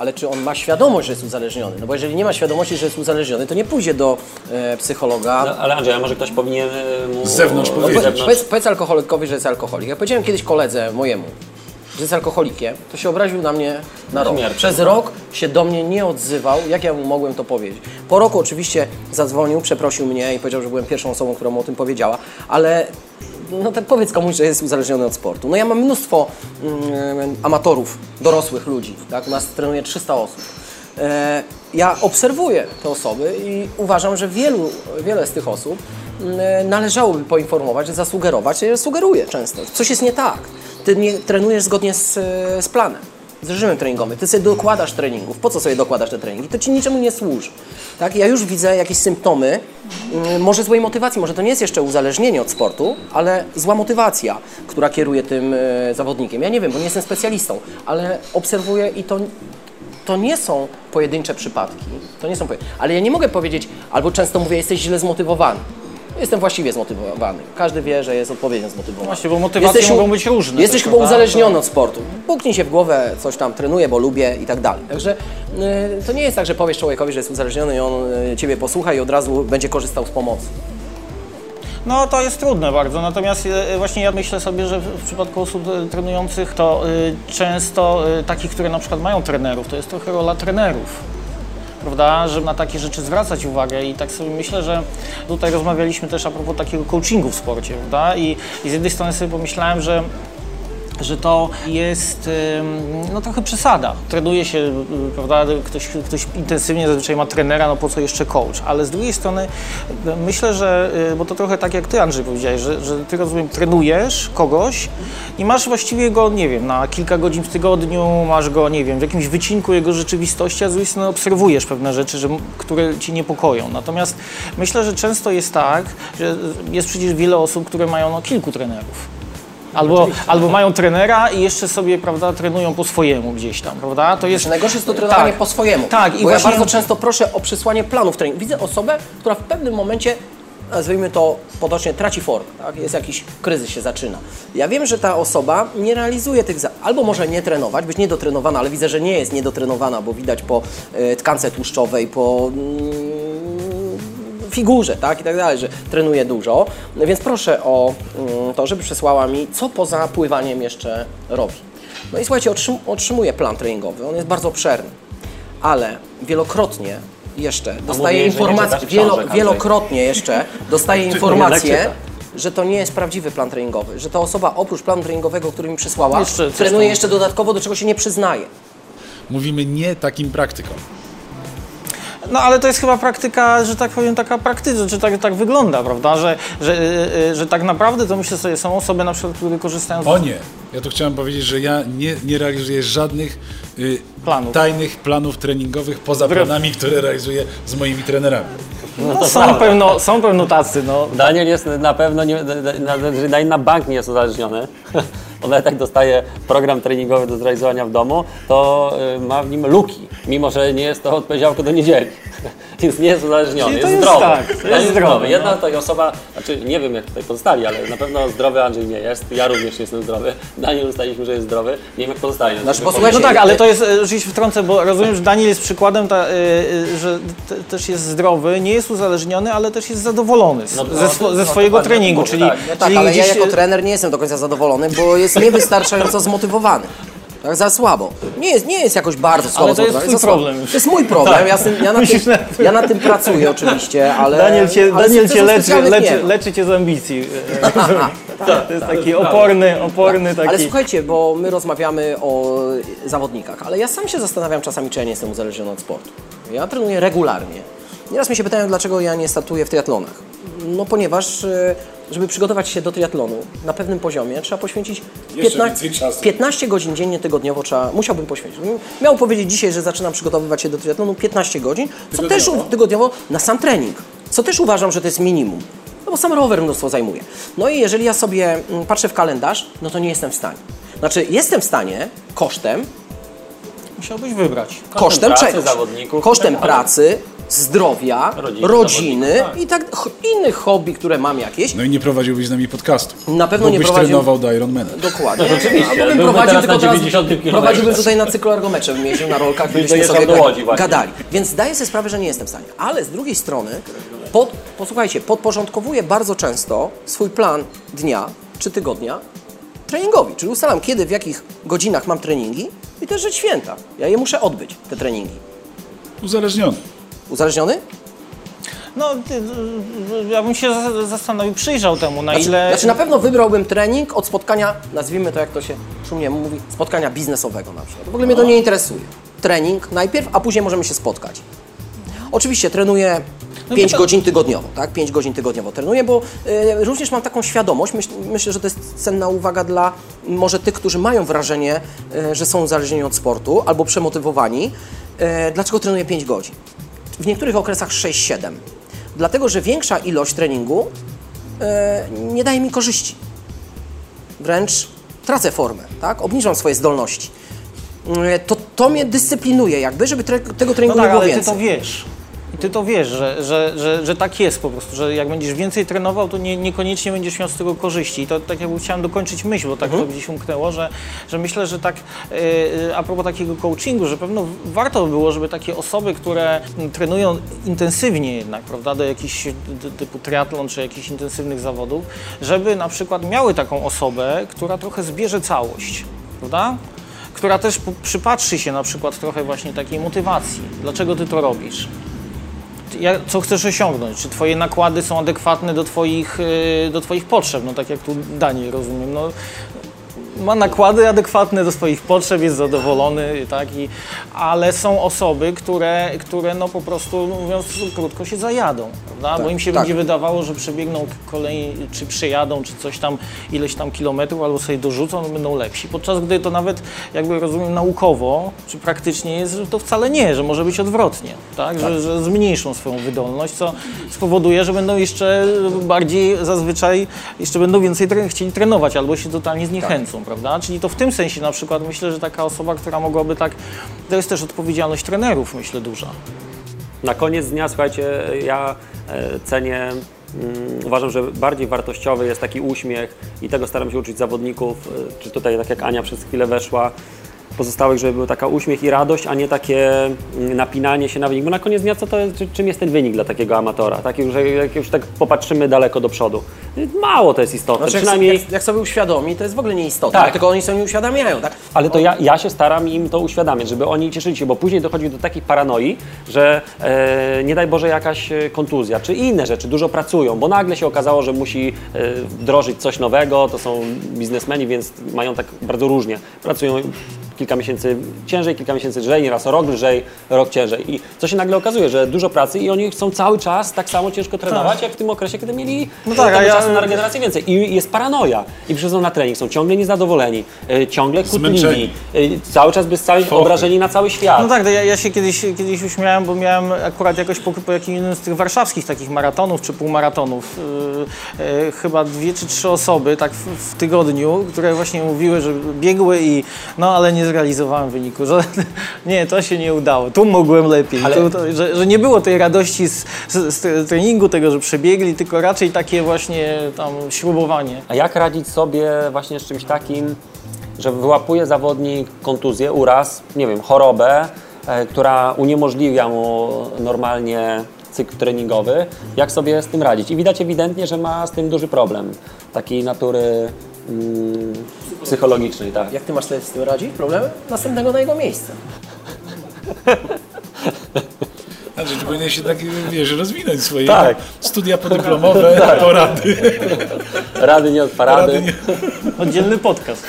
[SPEAKER 2] Ale czy on ma świadomość, że jest uzależniony? No bo jeżeli nie ma świadomości, że jest uzależniony, to nie pójdzie do e, psychologa.
[SPEAKER 4] No, ale Andrzej, a może ktoś powinien e, mu...
[SPEAKER 5] Z zewnątrz
[SPEAKER 4] no,
[SPEAKER 5] powiedzieć.
[SPEAKER 4] zewnątrz.
[SPEAKER 2] Powiedz, powiedz alkoholikowi, że jest alkoholik. Jak powiedziałem kiedyś koledze mojemu, że jest alkoholikiem, to się obraził na mnie na rok. Przez rok się do mnie nie odzywał, jak ja mu mogłem to powiedzieć. Po roku oczywiście zadzwonił, przeprosił mnie i powiedział, że byłem pierwszą osobą, która mu o tym powiedziała, ale no to powiedz komuś, że jest uzależniony od sportu. No ja mam mnóstwo mm, amatorów, dorosłych ludzi, tak? U nas trenuje 300 osób. E, ja obserwuję te osoby i uważam, że wielu, wiele z tych osób mm, należałoby poinformować, zasugerować, ja sugeruję często. Coś jest nie tak. Ty nie trenujesz zgodnie z, e, z planem, z reżimem treningowym. Ty sobie dokładasz treningów. Po co sobie dokładasz te treningi? To ci niczemu nie służy. Tak? Ja już widzę jakieś symptomy, mm, może złej motywacji, może to nie jest jeszcze uzależnienie od sportu, ale zła motywacja, która kieruje tym e, zawodnikiem. Ja nie wiem, bo nie jestem specjalistą, ale obserwuję i to to nie są pojedyncze przypadki. To nie są poje... Ale ja nie mogę powiedzieć, albo często mówię, jesteś źle zmotywowany. Jestem właściwie zmotywowany. Każdy wie, że jest odpowiednio zmotywowany.
[SPEAKER 3] Właśnie, bo motywacje
[SPEAKER 2] Jesteś
[SPEAKER 3] mogą być różne
[SPEAKER 2] Jesteś
[SPEAKER 3] też,
[SPEAKER 2] chyba uzależniony od sportu. Puknij się w głowę, coś tam trenuję, bo lubię i tak dalej. Także y, to nie jest tak, że powiesz człowiekowi, że jest uzależniony i on y, ciebie posłucha i od razu będzie korzystał z pomocy.
[SPEAKER 3] No to jest trudne bardzo, natomiast e, właśnie ja myślę sobie, że w przypadku osób trenujących to często takich, które na przykład mają trenerów, to jest trochę rola trenerów. Prawda, żeby na takie rzeczy zwracać uwagę i tak sobie myślę, że tutaj rozmawialiśmy też a propos takiego coachingu w sporcie, prawda? I, i z jednej strony sobie pomyślałem, że że to jest no trochę przesada. Trenuje się, prawda, ktoś, ktoś intensywnie zazwyczaj ma trenera, no po co jeszcze coach, ale z drugiej strony myślę, że, y, bo to trochę tak jak ty Andrzej powiedziałeś, że, że ty rozumiem, trenujesz kogoś i masz właściwie go, nie wiem, na kilka godzin w tygodniu, masz go, nie wiem, w jakimś wycinku jego rzeczywistości, a z drugiej strony obserwujesz pewne rzeczy, że, które ci niepokoją. Natomiast myślę, że często jest tak, że jest przecież wiele osób, które mają no, kilku trenerów. Albo, albo mają trenera i jeszcze sobie, prawda, trenują po swojemu gdzieś tam, prawda? To jest...
[SPEAKER 2] Najgorsze jest to trenowanie
[SPEAKER 3] Tak.
[SPEAKER 2] po swojemu.
[SPEAKER 3] Tak, i
[SPEAKER 2] bo
[SPEAKER 3] właśnie-
[SPEAKER 2] ja bardzo często proszę o przysłanie planów treningu. Widzę osobę, która w pewnym momencie nazwijmy to potocznie, traci formę, tak? jest jakiś kryzys się zaczyna. Ja wiem, że ta osoba nie realizuje tych, za- albo może nie trenować, być niedotrenowana, ale widzę, że nie jest niedotrenowana, bo widać po e, tkance tłuszczowej, po mm, figurze, tak, i tak dalej, że trenuje dużo. Więc proszę o mm, to, żeby przesłała mi, co poza pływaniem jeszcze robi. No i słuchajcie, otrzym, otrzymuje plan treningowy, on jest bardzo obszerny, ale wielokrotnie jeszcze informacje,
[SPEAKER 4] czytasz
[SPEAKER 2] wielo, wielokrotnie jeszcze [laughs] informacje,
[SPEAKER 4] czyta.
[SPEAKER 2] że to nie jest prawdziwy plan treningowy, że ta osoba oprócz planu treningowego, który mi przysłała,
[SPEAKER 3] Jeszcze
[SPEAKER 2] trenuje jeszcze dodatkowo, do czego się nie przyznaje.
[SPEAKER 5] Mówimy nie takim praktykom.
[SPEAKER 3] No ale to jest chyba praktyka, że tak powiem, taka praktyczna, czy tak, tak wygląda, prawda? Że, że, y, y, że tak naprawdę to myślę sobie, są osoby na przykład, które korzystają z
[SPEAKER 5] O nie! Ja tu chciałem powiedzieć, że ja nie, nie realizuję żadnych y,
[SPEAKER 3] Planów.
[SPEAKER 5] tajnych planów treningowych poza planami, które realizuję z moimi trenerami.
[SPEAKER 3] No, są, pewno, są pewno tacy, no.
[SPEAKER 4] Daniel jest na pewno, nie, na, na, na, na bank nie jest uzależniony. On nawet jak dostaje program treningowy do zrealizowania w domu, to y, ma w nim luki, mimo że nie jest to od poniedziałku do niedzieli. [laughs] Więc nie jest uzależniony,
[SPEAKER 3] to
[SPEAKER 4] jest
[SPEAKER 3] jest
[SPEAKER 4] zdrowy.
[SPEAKER 3] tak, jest zdrowy,
[SPEAKER 4] Jedna
[SPEAKER 3] no.
[SPEAKER 4] to osoba, znaczy nie wiem jak tutaj pozostali, ale na pewno zdrowy Andrzej nie jest. Ja również nie jestem zdrowy. [laughs] Daniel ustaliliśmy, że jest zdrowy. Nie wiem jak pozostali.
[SPEAKER 2] Znaczy,
[SPEAKER 3] No tak, ale to jest, e, oczywiście wtrącę, bo rozumiem, że Daniel jest przykładem, ta, e, e, że te, też jest zdrowy, nie jest uzależniony, ale też jest zadowolony z,
[SPEAKER 4] No,
[SPEAKER 3] ze, swo,
[SPEAKER 4] no,
[SPEAKER 3] ze
[SPEAKER 4] no,
[SPEAKER 3] swojego treningu,
[SPEAKER 4] mówię,
[SPEAKER 3] czyli,
[SPEAKER 4] tak.
[SPEAKER 2] No tak,
[SPEAKER 3] czyli
[SPEAKER 2] ale ja
[SPEAKER 3] gdzieś,
[SPEAKER 2] jako
[SPEAKER 3] e,
[SPEAKER 2] trener nie jestem do końca zadowolony, bo jest niewystarczająco zmotywowany. Tak, za słabo. Nie jest, nie jest jakoś bardzo słabo
[SPEAKER 3] to jest twój problem już.
[SPEAKER 2] To jest mój problem.
[SPEAKER 3] Tak.
[SPEAKER 2] Ja, tym, ja, na tym, ja na tym pracuję oczywiście, ale
[SPEAKER 3] Daniel cię,
[SPEAKER 2] ale
[SPEAKER 3] Daniel cię leczy, leczy, leczy cię z ambicji. [laughs] Tak, to jest taki oporny, oporny taki...
[SPEAKER 2] Ale słuchajcie, bo my rozmawiamy o zawodnikach, ale ja sam się zastanawiam czasami, czy ja nie jestem uzależniony od sportu. Ja trenuję regularnie. Nieraz mnie się pytają, dlaczego ja nie startuję w triatlonach. No ponieważ, e, żeby przygotować się do triatlonu na pewnym poziomie, trzeba poświęcić
[SPEAKER 5] Jeszcze
[SPEAKER 2] 15,
[SPEAKER 5] więcej czasu.
[SPEAKER 2] 15 godzin dziennie tygodniowo trzeba, musiałbym poświęcić. Miał powiedzieć dzisiaj, że zaczynam przygotowywać się do triatlonu 15 godzin, co też u- tygodniowo na sam trening, co też uważam, że to jest minimum. No bo sam rower mnóstwo zajmuje. No i jeżeli ja sobie mm, patrzę w kalendarz, no to nie jestem w stanie. Znaczy, jestem w stanie kosztem,
[SPEAKER 3] Musiałbyś wybrać.
[SPEAKER 2] kosztem
[SPEAKER 4] pracy,
[SPEAKER 2] czegoś.
[SPEAKER 4] zawodników,
[SPEAKER 2] kosztem
[SPEAKER 4] ale-
[SPEAKER 2] pracy, zdrowia,
[SPEAKER 4] Rodziny,
[SPEAKER 2] rodziny
[SPEAKER 4] tak.
[SPEAKER 2] i tak ch- innych hobby, które mam jakieś.
[SPEAKER 5] No i nie prowadziłbyś z nami podcastu.
[SPEAKER 2] Na pewno
[SPEAKER 5] bo
[SPEAKER 2] nie
[SPEAKER 5] byś
[SPEAKER 2] prowadził-
[SPEAKER 5] trenował do Ironmana.
[SPEAKER 2] Dokładnie.
[SPEAKER 4] No rzeczywiście,
[SPEAKER 2] Albo bym prowadził tylko
[SPEAKER 4] na
[SPEAKER 2] teraz,
[SPEAKER 4] 90 kilometrach.
[SPEAKER 2] prowadziłbym tutaj na cykloergometrze, bym jeździł na rolkach,
[SPEAKER 4] Byś
[SPEAKER 2] byśmy sobie
[SPEAKER 4] do Łodzi właśnie.
[SPEAKER 2] gadali. Więc zdaję sobie sprawę, że nie jestem w stanie. Ale z drugiej strony, pod, posłuchajcie, podporządkowuję bardzo często swój plan dnia czy tygodnia treningowi. Czyli ustalam, kiedy, w jakich godzinach mam treningi i też rzecz święta. Ja je muszę odbyć, te treningi.
[SPEAKER 5] Uzależniony.
[SPEAKER 2] Uzależniony?
[SPEAKER 3] No, ty, y, ja bym się za- zastanowił, przyjrzał temu, na
[SPEAKER 2] Znaczy,
[SPEAKER 3] ile...
[SPEAKER 2] znaczy na pewno wybrałbym trening od spotkania, nazwijmy to jak to się szumnie mówi, spotkania biznesowego na przykład. W ogóle mnie to nie interesuje. Trening najpierw, a później możemy się spotkać. Oczywiście trenuję
[SPEAKER 3] No
[SPEAKER 2] 5
[SPEAKER 3] to-
[SPEAKER 2] godzin tygodniowo, tak? 5 godzin tygodniowo trenuję, bo y, również mam taką świadomość, myśl, myślę, że to jest cenna uwaga dla może tych, którzy mają wrażenie, y, że są uzależnieni od sportu albo przemotywowani. Y, dlaczego trenuję 5 godzin? W niektórych okresach 6-7. Dlatego, że większa ilość treningu e, nie daje mi korzyści. Wręcz tracę formę, tak? obniżam swoje zdolności. E, To, to mnie dyscyplinuje jakby, żeby tre, tego
[SPEAKER 3] No
[SPEAKER 2] treningu
[SPEAKER 3] tak,
[SPEAKER 2] nie było
[SPEAKER 3] ale ty
[SPEAKER 2] więcej.
[SPEAKER 3] to wiesz. Ty to wiesz, że, że, że, że tak jest po prostu, że jak będziesz więcej trenował, to nie, niekoniecznie będziesz miał z tego korzyści. I to tak jakby chciałem dokończyć myśl, bo tak
[SPEAKER 2] Mhm.
[SPEAKER 3] to gdzieś umknęło, że, że myślę, że tak yy, a propos takiego coachingu, że pewno warto by było, żeby takie osoby, które trenują intensywnie jednak, prawda, do jakichś typu triatlon czy jakichś intensywnych zawodów, żeby na przykład miały taką osobę, która trochę zbierze całość, prawda? która też przypatrzy się na przykład trochę właśnie takiej motywacji. Dlaczego ty to robisz? Co chcesz osiągnąć? Czy twoje nakłady są adekwatne do twoich, y, do twoich potrzeb? No tak jak tu Daniel, rozumiem. No, ma nakłady adekwatne do swoich potrzeb, jest zadowolony, tak? I, ale są osoby, które, które no po prostu, mówiąc krótko, się zajadą, prawda? Bo im się
[SPEAKER 2] tak.
[SPEAKER 3] będzie wydawało, że przebiegną kolej, czy przejadą, czy coś tam, ileś tam kilometrów, albo sobie dorzucą, no będą lepsi. Podczas gdy to nawet, jakby rozumiem, naukowo, czy praktycznie jest, że to wcale nie, że może być odwrotnie, tak? Że, że zmniejszą swoją wydolność, co spowoduje, że będą jeszcze bardziej zazwyczaj, jeszcze będą więcej tre- chcieli trenować, albo się totalnie zniechęcą, prawda? Czyli to w tym sensie na przykład myślę, że taka osoba, która mogłaby tak, to jest też odpowiedzialność trenerów, myślę, duża.
[SPEAKER 4] Na koniec dnia, słuchajcie, ja e, cenię mm, uważam, że bardziej wartościowy jest taki uśmiech i tego staram się uczyć zawodników, y, czy tutaj tak jak Ania przez chwilę weszła, pozostałych, żeby był taka uśmiech i radość, a nie takie mm, napinanie się na wynik. Bo na koniec dnia co to jest, czy- czym jest ten wynik dla takiego amatora? Tak, już, jak już tak popatrzymy daleko do przodu. Mało to jest istotne.
[SPEAKER 2] Znaczy, jak,
[SPEAKER 4] Przynajmniej...
[SPEAKER 2] jak, jak sobie uświadomi, to jest w ogóle nieistotne,
[SPEAKER 4] Tak.
[SPEAKER 2] tylko oni sobie nie uświadamiają, tak?
[SPEAKER 4] Ale to ja, ja się staram im to uświadamiać, żeby oni cieszyli się, bo później dochodzi do takiej paranoi, że e, nie daj Boże jakaś e, kontuzja, czy inne rzeczy, dużo pracują, bo nagle się okazało, że musi e, wdrożyć coś nowego, to są biznesmeni, więc mają tak bardzo różnie. Pracują kilka miesięcy ciężej, kilka miesięcy lżej, nieraz rok lżej, rok ciężej. I co się nagle okazuje, że dużo pracy i oni chcą cały czas tak samo ciężko trenować, jak w tym okresie, kiedy mieli
[SPEAKER 3] No
[SPEAKER 4] no
[SPEAKER 3] tak,
[SPEAKER 4] tak,
[SPEAKER 3] ja-
[SPEAKER 4] czasu na regenerację więcej. I jest paranoja. I przychodzą na trening, są ciągle niezadowoleni, e, ciągle
[SPEAKER 5] Zmęczeni.
[SPEAKER 4] e, cały czas bez całej obrażeni na cały świat.
[SPEAKER 3] No tak, ja, ja się kiedyś, kiedyś uśmiałem, bo miałem akurat jakoś po, po jakimś z tych warszawskich takich maratonów czy półmaratonów yy, yy, chyba dwie czy trzy osoby tak w, w tygodniu, które właśnie mówiły, że biegły i no ale nie zrealizowałem wyniku, że [laughs] nie, to się nie udało, tu mogłem lepiej,
[SPEAKER 4] Ale-
[SPEAKER 3] tu, to, że, że nie było tej radości z, z, z treningu, tego, że przebiegli, tylko raczej takie właśnie tam śrubowanie.
[SPEAKER 4] A jak radzić sobie właśnie z czymś takim, że wyłapuje zawodnik kontuzję, uraz, nie wiem, chorobę, e, która uniemożliwia mu normalnie cykl treningowy, jak sobie z tym radzić? I widać ewidentnie, że ma z tym duży problem, takiej natury psychologicznej, tak.
[SPEAKER 2] Jak ty masz sobie z tym radzić? Problemy? Następnego na jego miejsce.
[SPEAKER 5] Andrzej, ty powinieneś się tak, wiesz, rozwinąć swoje
[SPEAKER 4] Tak.
[SPEAKER 5] studia podyplomowe, [laughs] porady.
[SPEAKER 4] Rady nie od parady.
[SPEAKER 5] Rady nie-
[SPEAKER 3] Oddzielny podcast.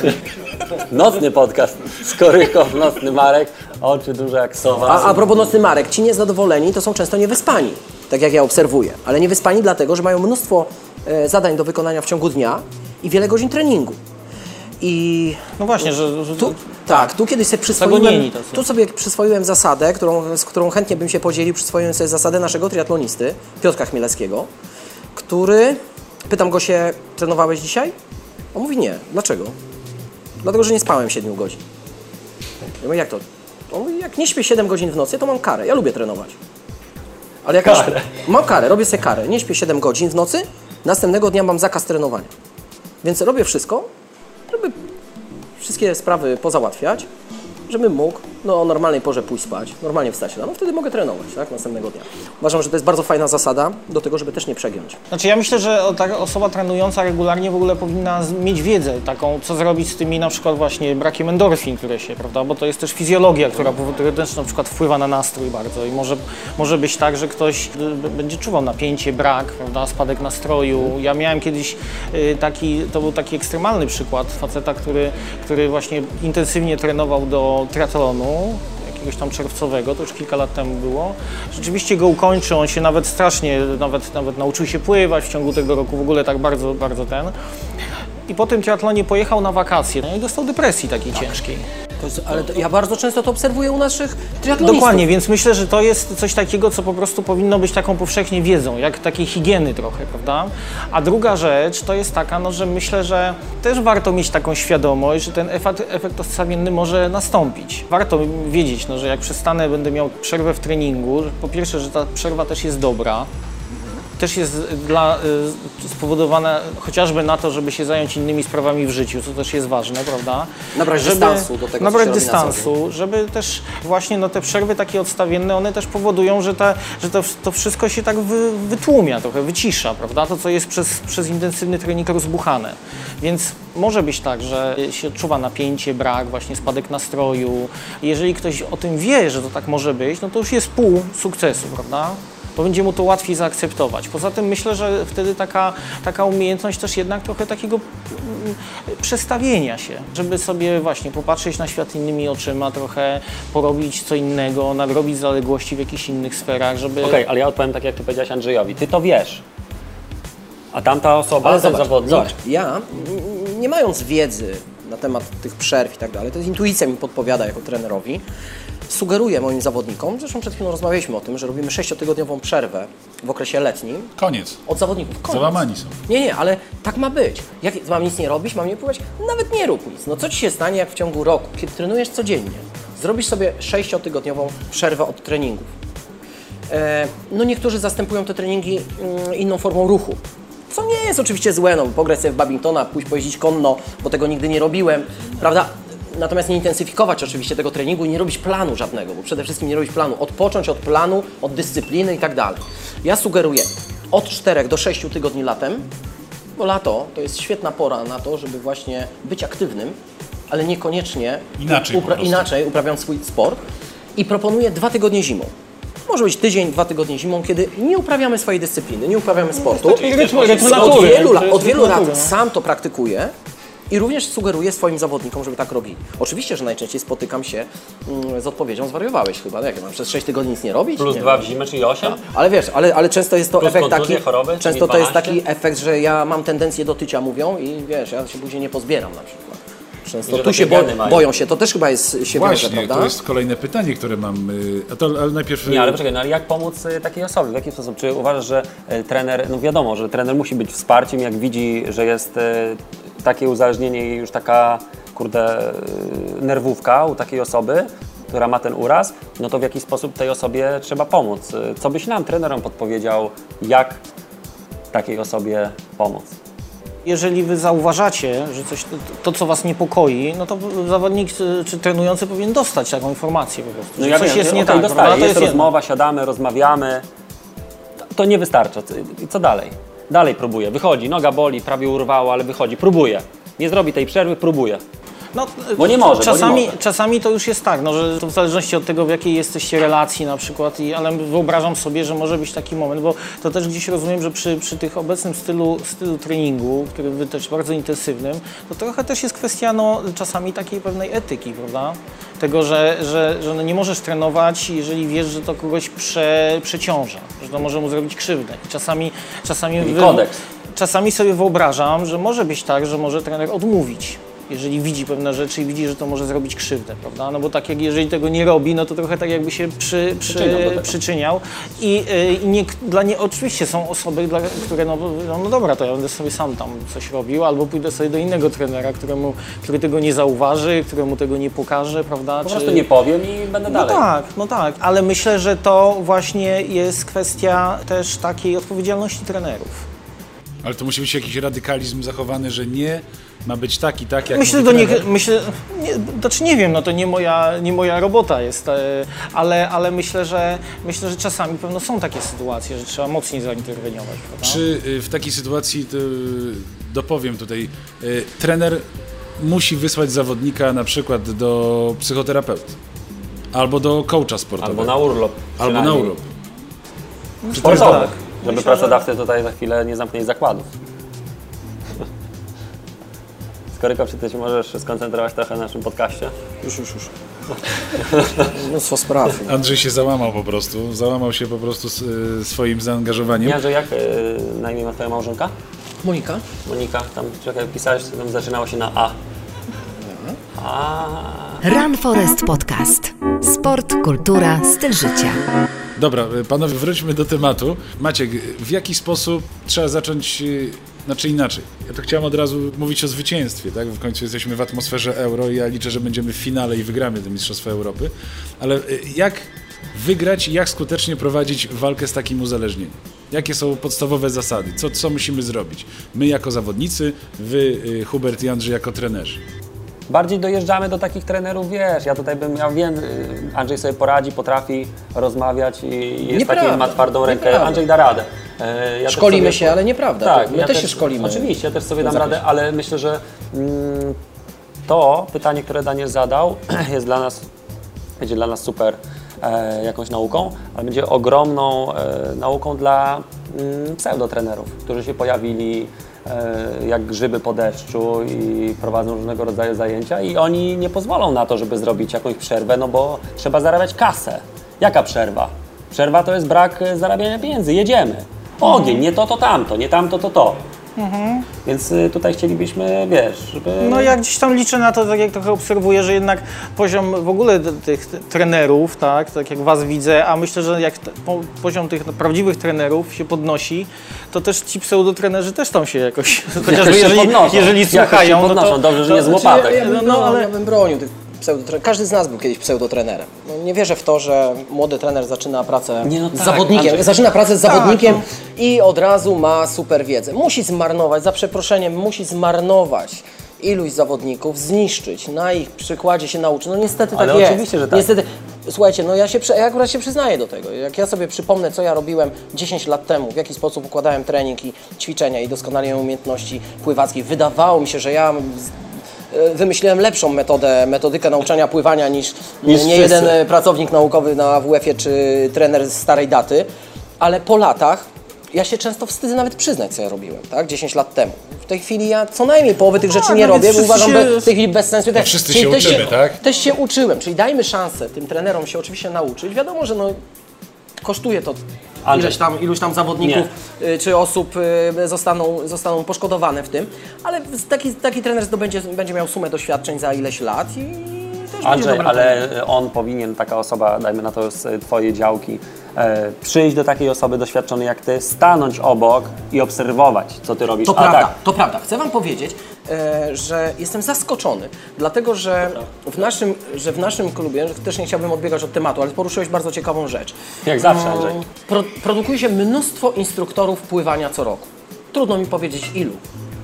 [SPEAKER 4] Nocny podcast. Skorykow, nocny Marek, oczy duże jak sowa.
[SPEAKER 2] A, a propos nocny Marek, ci niezadowoleni to są często niewyspani, tak jak ja obserwuję. Ale niewyspani dlatego, że mają mnóstwo e, zadań do wykonania w ciągu dnia i wiele godzin treningu. I
[SPEAKER 3] No właśnie, że, że
[SPEAKER 2] tu, tak, tu kiedyś sobie przyswoiłem, tu sobie przyswoiłem zasadę, którą, z którą chętnie bym się podzielił, przyswoiłem sobie zasadę naszego triatlonisty, Piotra Chmielewskiego, który, pytam go się, trenowałeś dzisiaj? On mówi nie. Dlaczego? Dlatego, że nie spałem 7 godzin. Ja mówię, jak to? On mówi, jak nie śpię 7 godzin w nocy, to mam karę. Ja lubię trenować. Ale jak
[SPEAKER 4] Karę.
[SPEAKER 2] karę. mam karę, robię sobie karę. Nie śpię 7 godzin w nocy, następnego dnia mam zakaz trenowania. Więc robię wszystko, żeby wszystkie sprawy pozałatwiać, żebym mógł no, o normalnej porze pójść spać, normalnie wstać rano, wtedy mogę trenować tak, następnego dnia. Uważam, że to jest bardzo fajna zasada do tego, żeby też nie przegiąć.
[SPEAKER 3] Znaczy ja myślę, że taka osoba trenująca regularnie w ogóle powinna mieć wiedzę taką, co zrobić z tymi na przykład właśnie brakiem endorfin, które się, prawda, bo to jest też fizjologia, która powoduje- też na przykład wpływa na nastrój bardzo i może, może być tak, że ktoś y, będzie czuwał napięcie, brak, prawda, spadek nastroju. Ja miałem kiedyś y, taki, to był taki ekstremalny przykład faceta, który, który właśnie intensywnie trenował do triatlonu, jakiegoś tam czerwcowego, to już kilka lat temu było. Rzeczywiście go ukończył, on się nawet strasznie, nawet, nawet nauczył się pływać w ciągu tego roku, w ogóle tak bardzo, bardzo ten. I po tym triatlonie pojechał na wakacje no i dostał depresji takiej ciężkiej.
[SPEAKER 2] To jest, ale to, ja bardzo często to obserwuję u naszych triatlonistów.
[SPEAKER 3] Dokładnie, więc myślę, że to jest coś takiego, co po prostu powinno być taką powszechnie wiedzą, jak takiej higieny trochę, prawda? A druga rzecz to jest taka, no, że myślę, że też warto mieć taką świadomość, że ten efekt, efekt odstawienny może nastąpić. Warto wiedzieć, no, że jak przestanę, będę miał przerwę w treningu, po pierwsze, że ta przerwa też jest dobra, też jest dla, y, spowodowana chociażby na to, żeby się zająć innymi sprawami w życiu, co też jest ważne, prawda?
[SPEAKER 2] Nabrać dystansu do tego, co
[SPEAKER 3] Nabrać
[SPEAKER 2] robi na
[SPEAKER 3] dystansu, żeby też właśnie no, te przerwy takie odstawienne, one też powodują, że, ta, że to, to wszystko się tak wy, wytłumia, trochę wycisza, prawda? To, co jest przez, przez intensywny trening rozbuchane. Więc może być tak, że się odczuwa napięcie, brak, właśnie spadek nastroju. Jeżeli ktoś o tym wie, że to tak może być, no to już jest pół sukcesu, prawda? Bo będzie mu to łatwiej zaakceptować. Poza tym myślę, że wtedy taka, taka umiejętność też jednak trochę takiego mm, przestawienia się, żeby sobie właśnie popatrzeć na świat innymi oczyma, trochę porobić co innego, nadrobić zaległości w jakichś innych sferach, żeby...
[SPEAKER 4] Okej, ale ja odpowiem tak, jak ty powiedziałeś Andrzejowi. Ty to wiesz. A tamta osoba,
[SPEAKER 2] Ale
[SPEAKER 4] ten
[SPEAKER 2] zobacz,
[SPEAKER 4] zawodnik,
[SPEAKER 2] zobacz, ja nie mając wiedzy na temat tych przerw i tak dalej, to jest intuicja mi podpowiada jako trenerowi, sugeruję moim zawodnikom, zresztą przed chwilą rozmawialiśmy o tym, że robimy sześciotygodniową przerwę w okresie letnim
[SPEAKER 5] Koniec.
[SPEAKER 2] od zawodników. Koniec.
[SPEAKER 5] Załamani są.
[SPEAKER 2] Nie, nie, ale tak ma być. Jak mam nic nie robić, mam nie pływać? Nawet nie rób nic. No co ci się stanie, jak w ciągu roku, kiedy trenujesz codziennie, zrobisz sobie sześciotygodniową przerwę od treningów. E, no niektórzy zastępują te treningi mm, inną formą ruchu. Co nie jest oczywiście złe, no pograć sobie w badmintona, pójść pojeździć konno, bo tego nigdy nie robiłem, prawda? Natomiast nie intensyfikować oczywiście tego treningu i nie robić planu żadnego, bo przede wszystkim nie robić planu. Odpocząć od planu, od dyscypliny i tak dalej. Ja sugeruję od 4 do 6 tygodni latem, bo lato to jest świetna pora na to, żeby właśnie być aktywnym, ale niekoniecznie
[SPEAKER 5] Inaczej prostu.
[SPEAKER 2] inaczej uprawiając swój sport. I proponuję dwa tygodnie zimą. Może być tydzień, dwa tygodnie zimą, kiedy nie uprawiamy swojej dyscypliny, nie uprawiamy sportu.
[SPEAKER 3] Rytmu, rytmu
[SPEAKER 2] Od wielu, od wielu lat
[SPEAKER 3] no.
[SPEAKER 2] sam to praktykuję i również sugeruję swoim zawodnikom, żeby tak robili. Oczywiście, że najczęściej spotykam się mm, z odpowiedzią, zwariowałeś chyba, no jak mam przez 6 tygodni nic nie robić?
[SPEAKER 4] Plus
[SPEAKER 2] nie
[SPEAKER 4] dwa
[SPEAKER 2] wiem.
[SPEAKER 4] w zimę, czyli 8?
[SPEAKER 2] Ale wiesz, ale, ale często jest to
[SPEAKER 4] Plus
[SPEAKER 2] efekt taki,
[SPEAKER 4] choroby,
[SPEAKER 2] często to jest
[SPEAKER 4] 12?
[SPEAKER 2] taki efekt, że ja mam tendencję do tycia mówią i wiesz, ja się później nie pozbieram na przykład. Często tu się bo, boją się, to też chyba jest się wiąże,
[SPEAKER 5] Właśnie,
[SPEAKER 2] prawda?
[SPEAKER 5] to jest kolejne pytanie, które mam. y, A to, ale najpierw...
[SPEAKER 4] Nie, ale poczekaj, no ale jak pomóc y, takiej osobie? W jaki sposób? Czy uważasz, że y, trener, no wiadomo, że trener musi być wsparciem, jak widzi, że jest y, takie uzależnienie i już taka, kurde, y, nerwówka u takiej osoby, która ma ten uraz, no to w jaki sposób tej osobie trzeba pomóc? Y, Co byś nam, trenerom, podpowiedział, jak takiej osobie pomóc?
[SPEAKER 3] Jeżeli wy zauważacie, że coś, to, co was niepokoi, no to zawodnik y, czy trenujący powinien dostać taką informację po prostu,
[SPEAKER 4] No ja
[SPEAKER 3] coś
[SPEAKER 4] wiem,
[SPEAKER 3] jest nie tak? To
[SPEAKER 4] jest,
[SPEAKER 3] jedno.
[SPEAKER 4] rozmowa, siadamy, rozmawiamy. To, to nie wystarcza. Co dalej? Dalej próbuje. Wychodzi, noga boli, prawie urwało, ale wychodzi. Próbuje. Nie zrobi tej przerwy, próbuje.
[SPEAKER 3] No,
[SPEAKER 4] Bo nie może,
[SPEAKER 3] Czasami,
[SPEAKER 4] nie może.
[SPEAKER 3] czasami to już jest tak, no, że to w zależności od tego, w jakiej jesteście relacji na przykład, i, ale wyobrażam sobie, że może być taki moment, bo to też gdzieś rozumiem, że przy, przy tych obecnym stylu, stylu treningu, który wy też bardzo intensywnym, to trochę też jest kwestia no, czasami takiej pewnej etyki, prawda? Tego, że, że, że no nie możesz trenować, jeżeli wiesz, że to kogoś prze, przeciąża, że to może mu zrobić krzywdę. I czasami, czasami
[SPEAKER 4] kodeks.
[SPEAKER 3] Czasami sobie wyobrażam, że może być tak, że może trener odmówić, jeżeli widzi pewne rzeczy i widzi, że to może zrobić krzywdę, prawda? No bo tak jak jeżeli tego nie robi, no to trochę tak jakby się przy, przy,
[SPEAKER 4] Przyczyniał.
[SPEAKER 3] I, y, nie, dla nie, oczywiście są osoby, dla, które no, no, no dobra, to ja będę sobie sam tam coś robił, albo pójdę sobie do innego trenera, któremu, który tego nie zauważy, któremu tego nie pokaże, prawda?
[SPEAKER 4] Po prostu nie powiem i będę
[SPEAKER 3] No
[SPEAKER 4] dalej.
[SPEAKER 3] tak, no tak, ale myślę, że to właśnie jest kwestia też takiej odpowiedzialności trenerów.
[SPEAKER 5] Ale to musi być jakiś radykalizm zachowany, że nie ma być tak i tak, jak
[SPEAKER 3] Myślę, do nie, myślę, nie, znaczy nie wiem, no to nie moja, nie moja robota jest, e, ale, ale myślę, że myślę, że czasami pewno są takie sytuacje, że trzeba mocniej zainterweniować. Prawda?
[SPEAKER 5] Czy y, w takiej sytuacji, to, y, dopowiem tutaj, y, trener musi wysłać zawodnika na przykład do psychoterapeuty albo do coacha sportowego.
[SPEAKER 4] Albo na urlop.
[SPEAKER 5] Albo na urlop.
[SPEAKER 4] Sportowy.
[SPEAKER 5] tak?
[SPEAKER 4] Żeby
[SPEAKER 3] Myślę,
[SPEAKER 4] pracodawcy tutaj za chwilę nie zamknęli zakładów. Skoryko, czy ty się możesz skoncentrować trochę na naszym podcaście?
[SPEAKER 2] Już, już, już. [laughs] Mnóstwo spraw.
[SPEAKER 5] Andrzej się załamał po prostu, załamał się po prostu y, swoim zaangażowaniem.
[SPEAKER 4] Nie, że jak y, na imię ma twoja małżonka?
[SPEAKER 2] Monika?
[SPEAKER 4] Monika, tam czekaj, pisałeś, tam zaczynało się na A. A.
[SPEAKER 1] Run Forest Podcast. Sport, kultura, styl życia.
[SPEAKER 5] Dobra, y, panowie, wróćmy do tematu. Maciek, w jaki sposób trzeba zacząć, y, znaczy inaczej. Ja to chciałem od razu mówić o zwycięstwie, tak? W końcu jesteśmy w atmosferze euro i ja liczę, że będziemy w finale i wygramy te Mistrzostwa Europy. Ale y, jak wygrać i jak skutecznie prowadzić walkę z takim uzależnieniem? Jakie są podstawowe zasady? Co, co musimy zrobić? My jako zawodnicy, wy, Hubert i Andrzej jako trenerzy.
[SPEAKER 4] Bardziej dojeżdżamy do takich trenerów, wiesz, ja tutaj bym, ja wiem, y, Andrzej sobie poradzi, potrafi rozmawiać i jest
[SPEAKER 2] Nieprawda,
[SPEAKER 4] taki, ma twardą rękę,
[SPEAKER 2] nieprawda.
[SPEAKER 4] Andrzej da radę. E, Ja
[SPEAKER 2] Szkolimy
[SPEAKER 4] sobie-
[SPEAKER 2] się, ale nieprawda.
[SPEAKER 4] Tak,
[SPEAKER 2] My
[SPEAKER 4] ja
[SPEAKER 2] też się szkolimy.
[SPEAKER 4] Oczywiście, ja też sobie dam radę, ale myślę, że mm, to pytanie, które Daniel zadał, [clears throat] jest dla nas, będzie dla nas super e, jakąś nauką, ale będzie ogromną e, nauką dla mm, pseudotrenerów, którzy się pojawili jak grzyby po deszczu i prowadzą różnego rodzaju zajęcia i oni nie pozwolą na to, żeby zrobić jakąś przerwę, no bo trzeba zarabiać kasę. Jaka przerwa? Przerwa to jest brak e, zarabiania pieniędzy, jedziemy. Ogień, nie to, to tamto, nie tamto, to to. Więc y, tutaj chcielibyśmy, wiesz, żeby...
[SPEAKER 3] No ja gdzieś tam liczę na to, tak jak trochę obserwuję, że jednak poziom w ogóle tych trenerów, tak, tak jak was widzę, a myślę, że jak poziom tych prawdziwych trenerów się podnosi, to też ci pseudotrenerzy też tam się jakoś, [laughs] chociażby
[SPEAKER 4] się
[SPEAKER 3] jeżeli,
[SPEAKER 4] podnoszą.
[SPEAKER 3] jeżeli
[SPEAKER 4] Jakoś się
[SPEAKER 3] słuchają, no
[SPEAKER 4] podnoszą.
[SPEAKER 3] to...
[SPEAKER 4] Dobrze, że
[SPEAKER 3] to,
[SPEAKER 4] nie z
[SPEAKER 3] znaczy,
[SPEAKER 4] łopatek.
[SPEAKER 2] Ja, ja,
[SPEAKER 3] No,
[SPEAKER 2] no,
[SPEAKER 3] ale-
[SPEAKER 2] ja bym bronił tych pseudotrenerem. Każdy z nas był kiedyś pseudotrenerem. No, nie wierzę w to, że młody trener zaczyna pracę
[SPEAKER 4] Nie, no
[SPEAKER 2] z
[SPEAKER 4] tak,
[SPEAKER 2] zawodnikiem.
[SPEAKER 4] Andrzej.
[SPEAKER 2] Zaczyna pracę z zawodnikiem i od razu ma super wiedzę. Musi zmarnować, za przeproszeniem, musi zmarnować iluś zawodników, zniszczyć, na ich przykładzie się nauczyć. No niestety
[SPEAKER 4] Ale
[SPEAKER 2] tak jest.
[SPEAKER 4] oczywiście, że tak.
[SPEAKER 2] Niestety, słuchajcie, no ja się, ja akurat się przyznaję do tego. Jak ja sobie przypomnę, co ja robiłem 10 lat temu, w jaki sposób układałem trening i ćwiczenia i doskonalenie umiejętności pływackiej, wydawało mi się, że ja z- wymyśliłem lepszą metodę, metodykę nauczania pływania niż,
[SPEAKER 4] Niż
[SPEAKER 2] nie
[SPEAKER 4] wszyscy.
[SPEAKER 2] jeden e, pracownik naukowy na WF-ie czy trener z starej daty, ale po latach ja się często wstydzę nawet przyznać, co ja robiłem, tak? 10 lat temu. W tej chwili ja co najmniej połowy tych rzeczy nie
[SPEAKER 3] no
[SPEAKER 2] robię, bo uważam
[SPEAKER 3] się-
[SPEAKER 2] be, w tej chwili bez sensu. Tak,
[SPEAKER 5] wszyscy
[SPEAKER 2] czyli
[SPEAKER 5] się
[SPEAKER 2] też
[SPEAKER 5] uczymy, tak?
[SPEAKER 2] Też się uczyłem, czyli dajmy szansę tym trenerom się oczywiście nauczyć. Wiadomo, że no, kosztuje to
[SPEAKER 4] Andrzej.
[SPEAKER 2] ileś tam, iluś tam zawodników y, czy osób y, zostaną, zostaną poszkodowane w tym, ale taki, taki trener zdobędzie, będzie miał sumę doświadczeń za ileś lat i
[SPEAKER 4] Andrzej, ale on powinien, taka osoba, dajmy na to z Twojej działki, e, przyjść do takiej osoby doświadczonej jak Ty, stanąć obok i obserwować, co Ty robisz.
[SPEAKER 2] To
[SPEAKER 4] A
[SPEAKER 2] prawda,
[SPEAKER 4] tak,
[SPEAKER 2] to prawda. Chcę Wam powiedzieć, że jestem zaskoczony, dlatego że w naszym, że w naszym klubie, też nie chciałbym odbiegać od tematu, ale poruszyłeś bardzo ciekawą rzecz.
[SPEAKER 4] Jak zawsze,
[SPEAKER 2] No,
[SPEAKER 4] Andrzej.
[SPEAKER 2] Pro, produkuje się mnóstwo instruktorów pływania co roku. Trudno mi powiedzieć ilu,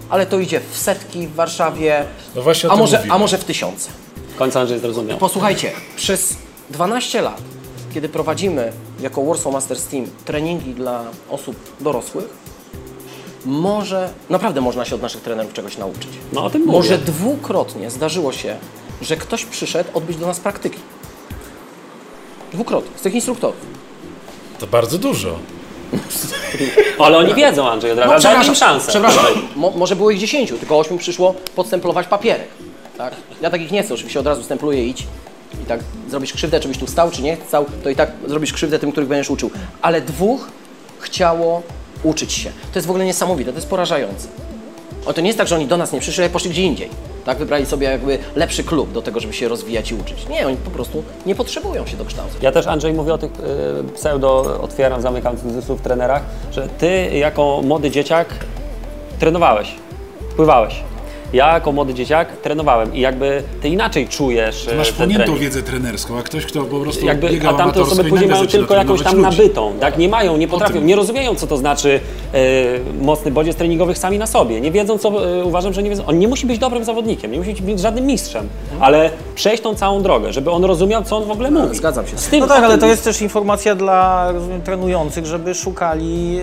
[SPEAKER 2] ale to idzie w setki w Warszawie,
[SPEAKER 5] No
[SPEAKER 2] a, może,
[SPEAKER 5] mówimy.
[SPEAKER 2] a może w tysiące.
[SPEAKER 4] w końcu Andrzej zrozumiał.
[SPEAKER 2] Posłuchajcie, przez 12 lat, kiedy prowadzimy jako Warsaw Masters Team treningi dla osób dorosłych, może, naprawdę można się od naszych trenerów czegoś nauczyć.
[SPEAKER 4] No o tym mówię.
[SPEAKER 2] Może dwukrotnie zdarzyło się, że ktoś przyszedł odbyć do nas praktyki. Dwukrotnie, z tych instruktorów.
[SPEAKER 5] To bardzo dużo. [laughs]
[SPEAKER 4] Ale oni wiedzą, Andrzej, od razu.
[SPEAKER 2] No,
[SPEAKER 4] Dajmy im szansę.
[SPEAKER 2] przepraszam. Mo, może było ich 10, tylko 8 przyszło podstemplować papierek. Tak? Ja takich nie chcę, oczywiście od razu stempluję idź. I tak zrobisz krzywdę, czy byś tu stał, czy nie stał, to i tak zrobisz krzywdę tym, których będziesz uczył. Ale dwóch chciało uczyć się. To jest w ogóle niesamowite, to jest porażające. O, to nie jest tak, że oni do nas nie przyszli, ale poszli gdzie indziej. Tak, wybrali sobie jakby lepszy klub do tego, żeby się rozwijać i uczyć. Nie, oni po prostu nie potrzebują się dokształcać.
[SPEAKER 4] Ja też, Andrzej, mówię o tych y, pseudo, otwieram, zamykam cudzysłów trenerach, że Ty jako młody dzieciak trenowałeś, pływałeś. Ja jako młody dzieciak trenowałem i jakby Ty inaczej czujesz y,
[SPEAKER 5] Masz wchłoniętą
[SPEAKER 4] trening.
[SPEAKER 5] wiedzę trenerską, a ktoś, kto po prostu
[SPEAKER 4] Jakby,
[SPEAKER 5] biegał
[SPEAKER 4] a tamte osoby później mają tylko jakąś tam
[SPEAKER 5] ludzi.
[SPEAKER 4] nabytą, tak? Nie mają, nie potrafią, nie rozumieją, co to znaczy e, mocny bodziec treningowych sami na sobie. Nie wiedzą, co e, uważam, że nie wiedzą. On nie musi być dobrym zawodnikiem, nie musi być żadnym mistrzem, ale przejść tą całą drogę, żeby on rozumiał, co on w ogóle mówi.
[SPEAKER 2] zgadzam się.
[SPEAKER 4] Z tym,
[SPEAKER 3] No tak, ale to jest też informacja dla rozumiem, trenujących, żeby szukali,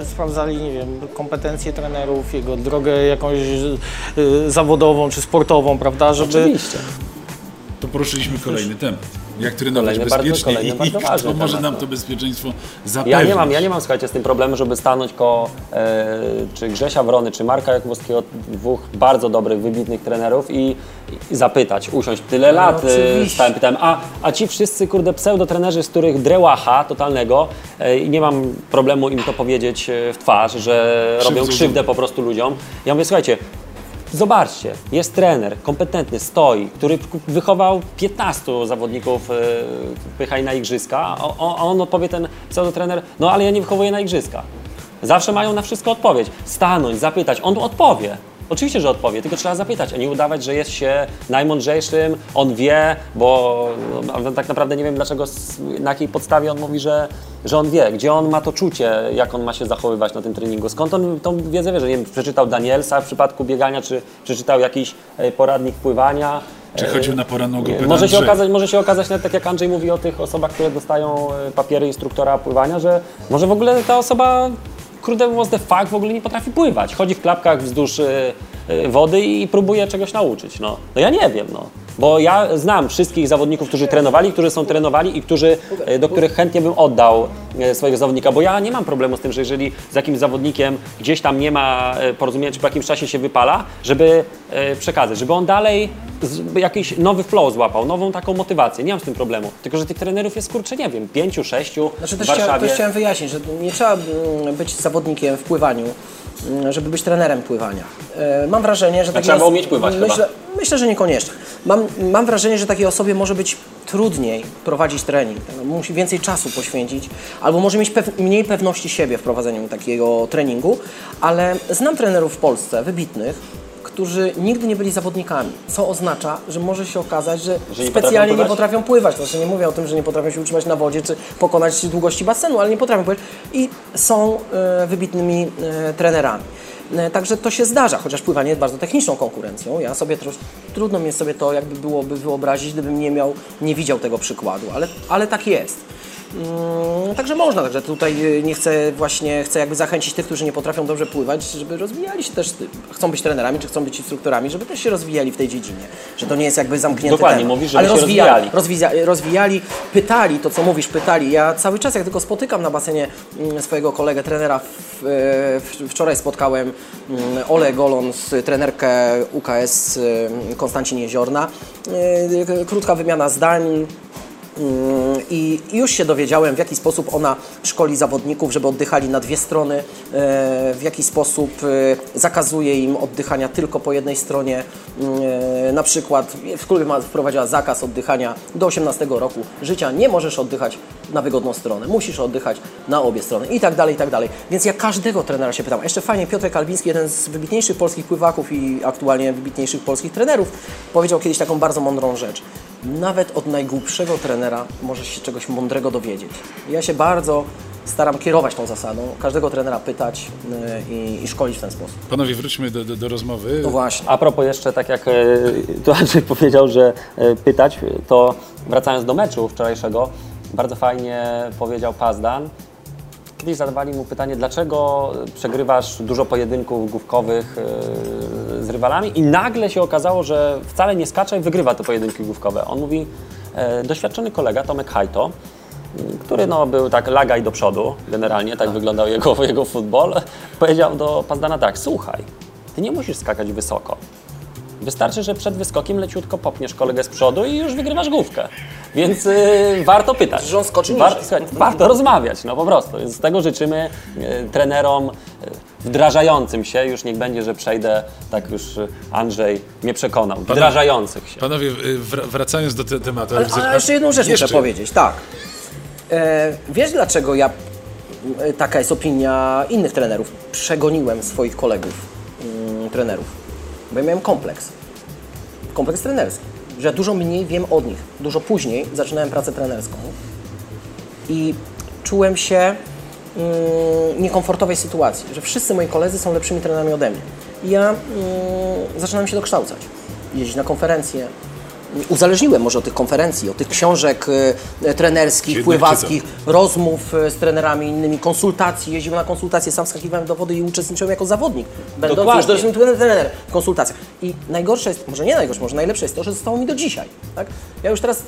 [SPEAKER 3] e, sprawdzali, nie wiem, kompetencje trenerów, jego drogę jakąś e, zawodową czy sportową, prawda, żeby...
[SPEAKER 4] Oczywiście.
[SPEAKER 5] To poruszyliśmy kolejny temat. Jak trenować
[SPEAKER 4] Kolejny bardzo-
[SPEAKER 5] bezpiecznie
[SPEAKER 4] kolejny
[SPEAKER 5] i
[SPEAKER 4] bardzo
[SPEAKER 5] kto może
[SPEAKER 4] temat,
[SPEAKER 5] nam
[SPEAKER 4] no.
[SPEAKER 5] to bezpieczeństwo zapewnić.
[SPEAKER 4] Ja nie mam, ja nie mam, słuchajcie, z tym problemu, żeby stanąć koło e, czy Grzesia Wrony, czy Marka Jakubowskiego, dwóch bardzo dobrych, wybitnych trenerów i, i zapytać, usiąść. Tyle lat e,
[SPEAKER 2] oczywiście.
[SPEAKER 4] stałem, pytałem, a, a ci wszyscy, kurde, pseudotrenerzy, z których drełacha totalnego e, i nie mam problemu im to powiedzieć e, w twarz, że robią
[SPEAKER 5] Krzywdzą
[SPEAKER 4] krzywdę po prostu ludziom. Ja mówię, słuchajcie, Zobaczcie, jest trener, kompetentny, stoi, który wychował 15 zawodników e, pychaj na igrzyska, a on odpowie, ten pseudotrener, no ale ja nie wychowuję na igrzyska. Zawsze mają na wszystko odpowiedź. Stanąć, zapytać, on odpowie. Oczywiście, że odpowie, tylko trzeba zapytać, a nie udawać, że jest się najmądrzejszym, on wie, bo no, tak naprawdę nie wiem dlaczego, na jakiej podstawie on mówi, że, że on wie, gdzie on ma to czucie, jak on ma się zachowywać na tym treningu. Skąd on tą wiedzę wie, że nie wiem, przeczytał Danielsa w przypadku biegania, czy przeczytał jakiś e, poradnik pływania.
[SPEAKER 5] Czy chodził na poranną grupę
[SPEAKER 4] Może się, okazać, może się okazać, nawet tak jak Andrzej mówi o tych osobach, które dostają e, papiery instruktora pływania, że może w ogóle ta osoba, kurde was the fuck, w ogóle nie potrafi pływać. Chodzi w klapkach wzdłuż e, e, wody i próbuje czegoś nauczyć. No, no ja nie wiem, no. Bo ja znam wszystkich zawodników, którzy trenowali, którzy są trenowali i którzy, e, do których chętnie bym oddał swojego zawodnika, bo ja nie mam problemu z tym, że jeżeli z jakimś zawodnikiem gdzieś tam nie ma porozumienia, czy po jakimś czasie się wypala, żeby przekazać, żeby on dalej jakiś nowy flow złapał, nową taką motywację. Nie mam z tym problemu. Tylko, że tych trenerów jest, kurczę, nie wiem, pięciu, sześciu
[SPEAKER 2] Znaczy
[SPEAKER 4] w
[SPEAKER 2] też chciałem,
[SPEAKER 4] Warszawie.
[SPEAKER 2] też chciałem wyjaśnić, że nie trzeba mm, być zawodnikiem w pływaniu, mm, żeby być trenerem pływania. E, Mam wrażenie, że takie
[SPEAKER 4] trzeba
[SPEAKER 2] os-
[SPEAKER 4] umieć pływać chyba.
[SPEAKER 2] myślę, myślę, że niekoniecznie. Mam, mam wrażenie, że takiej osobie może być trudniej prowadzić trening. Musi więcej czasu poświęcić, albo może mieć pew mniej pewności siebie w prowadzeniu takiego treningu, ale znam trenerów w Polsce, wybitnych, którzy nigdy nie byli zawodnikami, co oznacza, że może się okazać, że,
[SPEAKER 4] Że nie
[SPEAKER 2] specjalnie
[SPEAKER 4] potrafią
[SPEAKER 2] nie potrafią pływać. Znaczy nie mówię o tym, że nie potrafią się utrzymać na wodzie, czy pokonać długości basenu, ale nie potrafią pływać i są e, wybitnymi e, trenerami. E, Także to się zdarza, chociaż pływanie jest bardzo techniczną konkurencją. Ja sobie trosz, trudno mi jest sobie to jakby byłoby wyobrazić, gdybym nie miał, nie widział tego przykładu, ale, ale tak jest. Mm, Także można, także tutaj y, nie chcę właśnie, chcę jakby zachęcić tych, którzy nie potrafią dobrze pływać, żeby rozwijali się też, y, chcą być trenerami, czy chcą być instruktorami, żeby też się rozwijali w tej dziedzinie, że to nie jest jakby zamknięty
[SPEAKER 4] Dokładnie,
[SPEAKER 2] temat.
[SPEAKER 4] mówisz, żeby
[SPEAKER 2] Ale rozwijali,
[SPEAKER 4] rozwijali.
[SPEAKER 2] rozwija- rozwijali, pytali, to co mówisz, pytali. Ja cały czas, jak tylko spotykam na basenie mm, swojego kolegę, trenera, wczoraj spotkałem mm, Ole Golons, trenerkę UKS y, Konstancin Jeziorna. Krótka wymiana zdań, I już się dowiedziałem, w jaki sposób ona szkoli zawodników, żeby oddychali na dwie strony, e, w jaki sposób e, zakazuje im oddychania tylko po jednej stronie. E, Na przykład w klubie wprowadziła zakaz oddychania do 18 roku życia. Nie możesz oddychać na wygodną stronę, musisz oddychać na obie strony i tak dalej, i tak dalej. Więc ja każdego trenera się pytam. Jeszcze fajnie Piotrek Kalbiński, jeden z wybitniejszych polskich pływaków i aktualnie wybitniejszych polskich trenerów, powiedział kiedyś taką bardzo mądrą rzecz. Nawet od najgłupszego trenera możesz się czegoś mądrego dowiedzieć. Ja się bardzo staram kierować tą zasadą, każdego trenera pytać y, i, i szkolić w ten sposób.
[SPEAKER 5] Panowie, wróćmy do, do, do rozmowy.
[SPEAKER 2] No właśnie.
[SPEAKER 4] A propos jeszcze, tak jak e, [laughs] tu Andrzej powiedział, że e, pytać, to wracając do meczu wczorajszego, bardzo fajnie powiedział Pazdan. Kiedyś zadawali mu pytanie, dlaczego przegrywasz dużo pojedynków główkowych e, z rywalami i nagle się okazało, że wcale nie skacze i wygrywa te pojedynki główkowe. On mówi, e, doświadczony kolega Tomek Hajto, który no, był tak lagaj do przodu, generalnie tak wyglądał jego, [laughs] jego futbol, powiedział do Pazdana tak, słuchaj, ty nie musisz skakać wysoko. Wystarczy, że przed wyskokiem leciutko popniesz kolegę z przodu i już wygrywasz główkę. Więc y, warto pytać.
[SPEAKER 2] Że on skoczy
[SPEAKER 4] słuchaj, warto rozmawiać, no po prostu. Z tego życzymy y, trenerom y, wdrażającym się, już niech będzie, że przejdę, tak już y, Andrzej mnie przekonał, wdrażających się.
[SPEAKER 5] Panowie, y, wr- wracając do te tematu.
[SPEAKER 2] Ale, ale jeszcze jedną rzecz
[SPEAKER 5] Jeszcze.
[SPEAKER 2] muszę powiedzieć, tak. E, wiesz dlaczego ja, e, taka jest opinia innych trenerów, przegoniłem swoich kolegów, mm, trenerów? Bo ja miałem kompleks. Kompleks trenerski. Że dużo mniej wiem od nich. Dużo później zaczynałem pracę trenerską i czułem się w niekomfortowej sytuacji, że wszyscy moi koledzy są lepszymi trenerami ode mnie. I ja mm, zaczynałem się dokształcać, jeździć na konferencje. Uzależniłem może od tych konferencji, od tych książek e, trenerskich,
[SPEAKER 5] Jednak
[SPEAKER 2] pływackich, rozmów e, z trenerami innymi, konsultacji. Jeździłem na konsultacje, sam skakiwałem do wody i uczestniczyłem jako zawodnik, będąc
[SPEAKER 4] Dokładnie.
[SPEAKER 2] już trener, trener w konsultacjach. I najgorsze jest, może nie najgorsze, może najlepsze jest to, że zostało mi do dzisiaj. Tak? Ja już teraz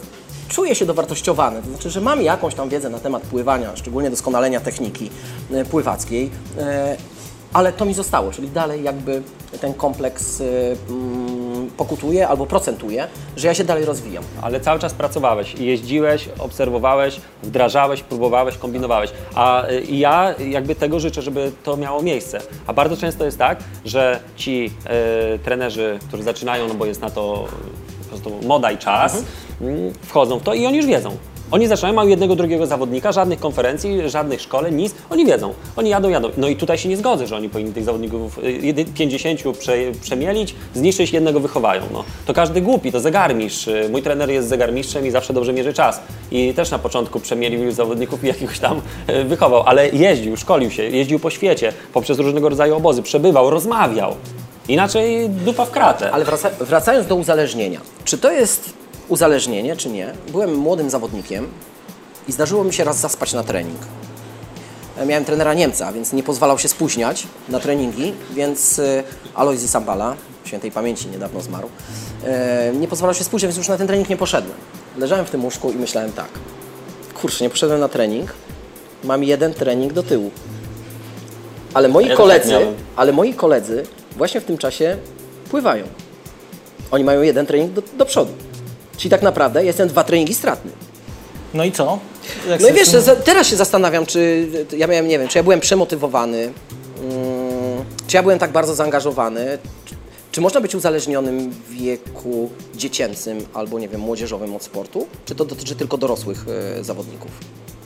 [SPEAKER 2] czuję się dowartościowany, to znaczy, że mam jakąś tam wiedzę na temat pływania, szczególnie doskonalenia techniki e, pływackiej, ale to mi zostało, czyli dalej jakby ten kompleks e, mm, pokutuje albo procentuje, że ja się dalej rozwijam.
[SPEAKER 4] Ale cały czas pracowałeś, jeździłeś, obserwowałeś, wdrażałeś, próbowałeś, kombinowałeś. A y, ja jakby tego życzę, żeby to miało miejsce. A bardzo często jest tak, że ci y, trenerzy, którzy zaczynają, no bo jest na to po prostu moda i czas, mm, wchodzą w to i oni już wiedzą. Oni zaczynają, mają jednego, drugiego zawodnika, żadnych konferencji, żadnych szkoleń, nic. Oni wiedzą. Oni jadą, jadą. No i tutaj się nie zgodzę, że oni powinni tych zawodników y, jedy- 50 prze, przemielić, zniszczyć, jednego wychowają. No. To każdy głupi, to zegarmistrz. Y, Mój trener jest zegarmistrzem i zawsze dobrze mierzy czas. I też na początku przemielił zawodników i jakiegoś tam y, wychował, ale jeździł, szkolił się, jeździł po świecie, poprzez różnego rodzaju obozy, przebywał, rozmawiał. Inaczej dupa w kratę.
[SPEAKER 2] Ale wraca, wracając do uzależnienia. Czy to jest uzależnienie, czy nie? Byłem młodym zawodnikiem i zdarzyło mi się raz zaspać na trening. E, Miałem trenera Niemca, więc nie pozwalał się spóźniać na treningi, więc e, Alojzy Sambala, świętej pamięci, niedawno zmarł, e, nie pozwalał się spóźniać, więc już na ten trening nie poszedłem. Leżałem w tym łóżku i myślałem tak, kurczę, nie poszedłem na trening, mam jeden trening do tyłu. Ale moi
[SPEAKER 4] Ja
[SPEAKER 2] koledzy, ale moi koledzy właśnie w tym czasie pływają. Oni mają jeden trening do, do przodu. Czyli tak naprawdę jestem dwa treningi stratny.
[SPEAKER 3] No i co? Jak
[SPEAKER 2] No i wiesz, teraz się zastanawiam, czy ja miałem, nie wiem, czy ja byłem przemotywowany, mm, czy ja byłem tak bardzo zaangażowany, czy, można być uzależnionym w wieku dziecięcym albo, nie wiem, młodzieżowym od sportu, czy to dotyczy tylko dorosłych e, zawodników?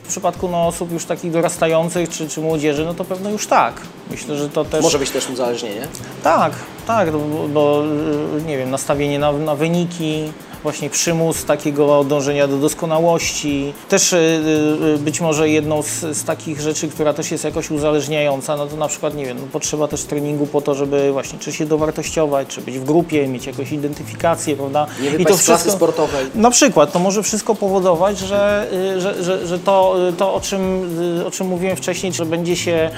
[SPEAKER 3] w przypadku no, osób już takich dorastających czy, czy młodzieży, no to pewno już tak. Myślę, że to też...
[SPEAKER 2] Może być też uzależnienie?
[SPEAKER 3] Tak, tak, no bo, bo y, nie wiem, nastawienie na, na wyniki, właśnie przymus takiego dążenia do doskonałości. Też y, y, być może jedną z, z takich rzeczy, która też jest jakoś uzależniająca, no to na przykład, nie wiem, no potrzeba też treningu po to, żeby właśnie czy się dowartościować, czy być w grupie, mieć jakąś identyfikację, prawda?
[SPEAKER 2] Nie wypaść z klasy sportowej.
[SPEAKER 3] Na przykład, to może wszystko powodować, że, y, że, że, że to, y, to o, czym, y, o czym mówiłem wcześniej, że będzie się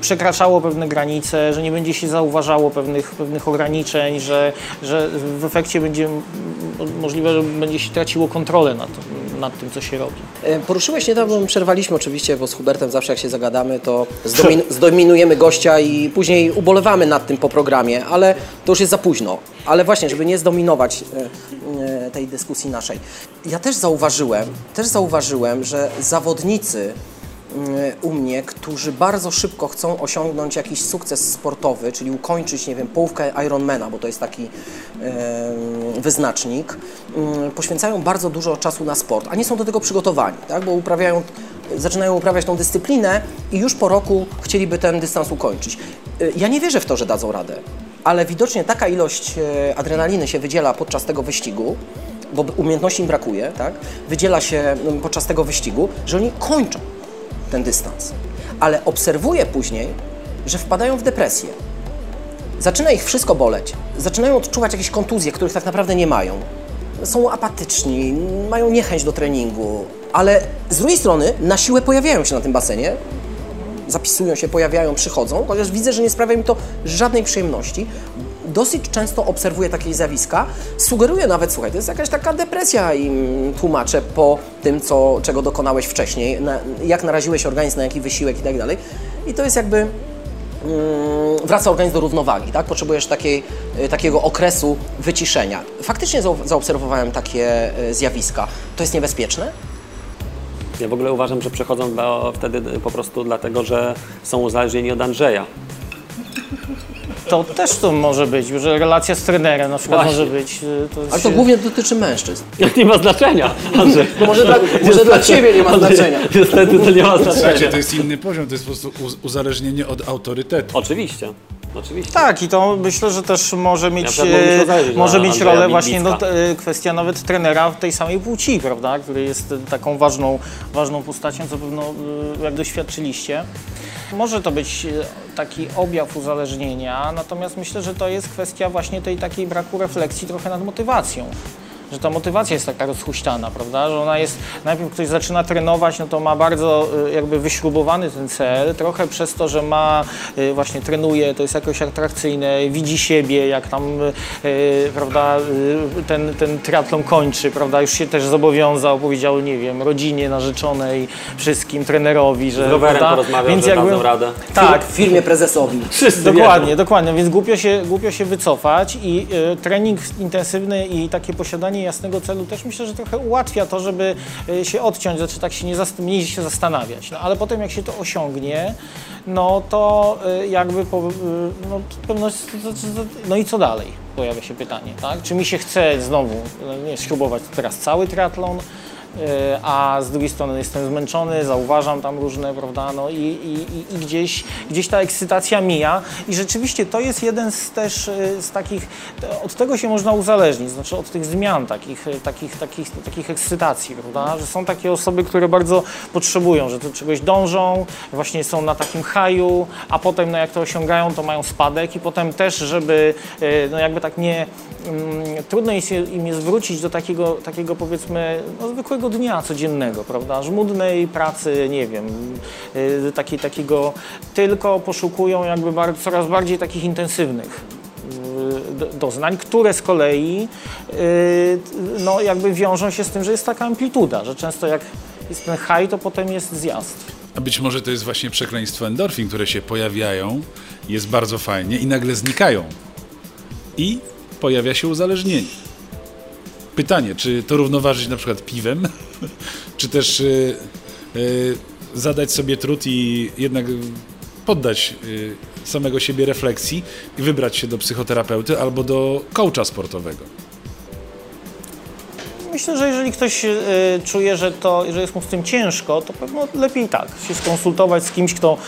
[SPEAKER 3] przekraczało pewne granice, że nie będzie się zauważało pewnych, pewnych ograniczeń, że, że w efekcie będzie możliwe, że będzie się traciło kontrolę nad, nad tym, co się robi.
[SPEAKER 2] E, Poruszyłeś niedawno, przerwaliśmy oczywiście, bo z Hubertem zawsze jak się zagadamy, to zdomin [laughs] zdominujemy gościa i później ubolewamy nad tym po programie, ale to już jest za późno. Ale właśnie, żeby nie zdominować e, e, tej dyskusji naszej. Ja też zauważyłem, też zauważyłem, że zawodnicy u mnie, którzy bardzo szybko chcą osiągnąć jakiś sukces sportowy, czyli ukończyć, nie wiem, połówkę Ironmana, bo to jest taki em, wyznacznik, mm, poświęcają bardzo dużo czasu na sport, a nie są do tego przygotowani, tak? bo uprawiają, zaczynają uprawiać tą dyscyplinę i już po roku chcieliby ten dystans ukończyć. Y, Ja nie wierzę w to, że dadzą radę, ale widocznie taka ilość adrenaliny się wydziela podczas tego wyścigu, bo umiejętności im brakuje, tak? wydziela się mm, podczas tego wyścigu, że oni kończą ten dystans. Ale obserwuję później, że wpadają w depresję. Zaczyna ich wszystko boleć. Zaczynają odczuwać jakieś kontuzje, których tak naprawdę nie mają. Są apatyczni, mają niechęć do treningu, ale z drugiej strony na siłę pojawiają się na tym basenie, zapisują się, pojawiają, przychodzą, chociaż widzę, że nie sprawia mi to żadnej przyjemności. Dosyć często obserwuję takie zjawiska. Sugeruję nawet, słuchaj, to jest jakaś taka depresja im tłumaczę po tym, co, czego dokonałeś wcześniej, na, jak naraziłeś organizm na jaki wysiłek i tak dalej. I to jest jakby mm, wraca organizm do równowagi, tak? Potrzebujesz takiej, y, takiego okresu wyciszenia. Faktycznie zaobserwowałem takie y, zjawiska. To jest niebezpieczne?
[SPEAKER 4] Ja w ogóle uważam, że przechodzą wtedy po prostu dlatego, że są uzależnieni od Andrzeja.
[SPEAKER 3] To też to może być, że relacja z trenerem na przykład
[SPEAKER 4] Właśnie.
[SPEAKER 3] może być. y, To
[SPEAKER 2] Ale to
[SPEAKER 3] się-
[SPEAKER 2] głównie dotyczy mężczyzn. [laughs]
[SPEAKER 4] Nie ma znaczenia, Andrzej.
[SPEAKER 2] Może dla, może dla Ciebie nie ma
[SPEAKER 4] Andrzej,
[SPEAKER 2] znaczenia.
[SPEAKER 4] Niestety to nie ma
[SPEAKER 5] Słuchajcie,
[SPEAKER 4] znaczenia.
[SPEAKER 5] to jest inny poziom, to jest po prostu uz- uzależnienie od autorytetu.
[SPEAKER 4] Oczywiście, oczywiście.
[SPEAKER 3] Tak, i to myślę, że też może mieć, e,
[SPEAKER 4] zajrzeć
[SPEAKER 3] może mieć rolę właśnie no, kwestia nawet trenera tej samej płci, prawda, który jest taką ważną, ważną postacią, co pewno jak doświadczyliście. Może to być e, taki objaw uzależnienia, natomiast myślę, że to jest kwestia właśnie tej takiej braku refleksji trochę nad motywacją. Że ta motywacja jest taka rozhuśtana, prawda? Że ona jest, najpierw ktoś zaczyna trenować, no to ma bardzo y, jakby wyśrubowany ten cel, trochę przez to, że ma, y, właśnie trenuje, to jest jakoś atrakcyjne, widzi siebie, jak tam, y, prawda, ten, ten triatlon kończy, prawda? Już się też zobowiązał, powiedział, nie wiem, rodzinie, narzeczonej, wszystkim, trenerowi, że,
[SPEAKER 4] Z rowerem
[SPEAKER 3] prawda?
[SPEAKER 4] porozmawiał, że dadzą radę.
[SPEAKER 3] Tak,
[SPEAKER 2] W firmie prezesowi.
[SPEAKER 4] Wszyscy
[SPEAKER 3] Dokładnie,
[SPEAKER 4] wiedzą.
[SPEAKER 3] dokładnie, więc głupio się, głupio się wycofać i y, trening intensywny i takie posiadanie jasnego celu też myślę, że trochę ułatwia to, żeby y, się odciąć, znaczy tak się nie, mniej się zastanawiać. No ale potem jak się to osiągnie, no to y, jakby po, y, no, pewność, no i co dalej? Pojawia się pytanie, tak? Czy mi się chce znowu y, nie, śrubować teraz cały triatlon, E, a z drugiej strony jestem zmęczony, zauważam tam różne, prawda, no i, i, i- gdzieś, gdzieś ta ekscytacja mija. I rzeczywiście to jest jeden z też e, z takich, od tego się można uzależnić, znaczy od tych zmian takich, e, takich, takich, takich ekscytacji, prawda, że są takie osoby, które bardzo potrzebują, że do czegoś dążą, właśnie są na takim haju, a potem no jak to osiągają, to mają spadek i potem też, żeby e, no jakby tak nie, mm, trudno im jest wrócić do takiego, takiego powiedzmy no, zwykłego dnia codziennego, prawda, żmudnej pracy, nie wiem, y, takiej, takiego, tylko poszukują jakby bar, coraz bardziej takich intensywnych y, do- doznań, które z kolei y, no, jakby wiążą się z tym, że jest taka amplituda, że często jak jest ten high, to potem jest zjazd.
[SPEAKER 5] A być może to jest właśnie przekleństwo endorfin, które się pojawiają, jest bardzo fajnie i nagle znikają. I pojawia się uzależnienie. Pytanie, czy to równoważyć na przykład piwem, czy też y, y, zadać sobie trud i jednak poddać y, samego siebie refleksji i wybrać się do psychoterapeuty albo do coacha sportowego.
[SPEAKER 3] myślę, że jeżeli ktoś y, czuje, że, to, że jest mu z tym ciężko, to pewno lepiej tak, się skonsultować z kimś, kto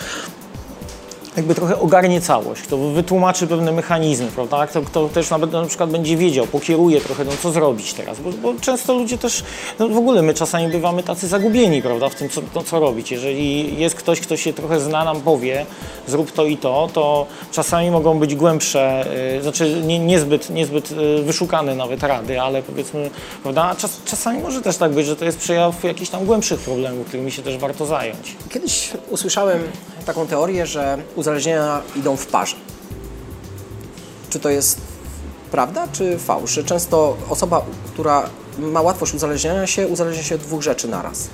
[SPEAKER 3] jakby trochę ogarnie całość, kto wytłumaczy pewne mechanizmy, prawda? Kto, kto też nawet na przykład będzie wiedział, pokieruje trochę, no co zrobić teraz, bo, bo często ludzie też, no w ogóle my czasami bywamy tacy zagubieni, prawda, w tym, co, no, co robić. Jeżeli jest ktoś, kto się trochę zna, nam powie, zrób to i to, to czasami mogą być głębsze, y, znaczy nie, niezbyt, niezbyt y, wyszukane nawet rady, ale powiedzmy, prawda, czas, czasami może też tak być, że to jest przejaw jakichś tam głębszych problemów, którymi się też warto zająć.
[SPEAKER 2] Kiedyś usłyszałem taką teorię, że uzależnienia idą w parze. Czy to jest prawda, czy fałsz? Często osoba, która ma łatwość uzależniania się, uzależnia się od dwóch rzeczy naraz.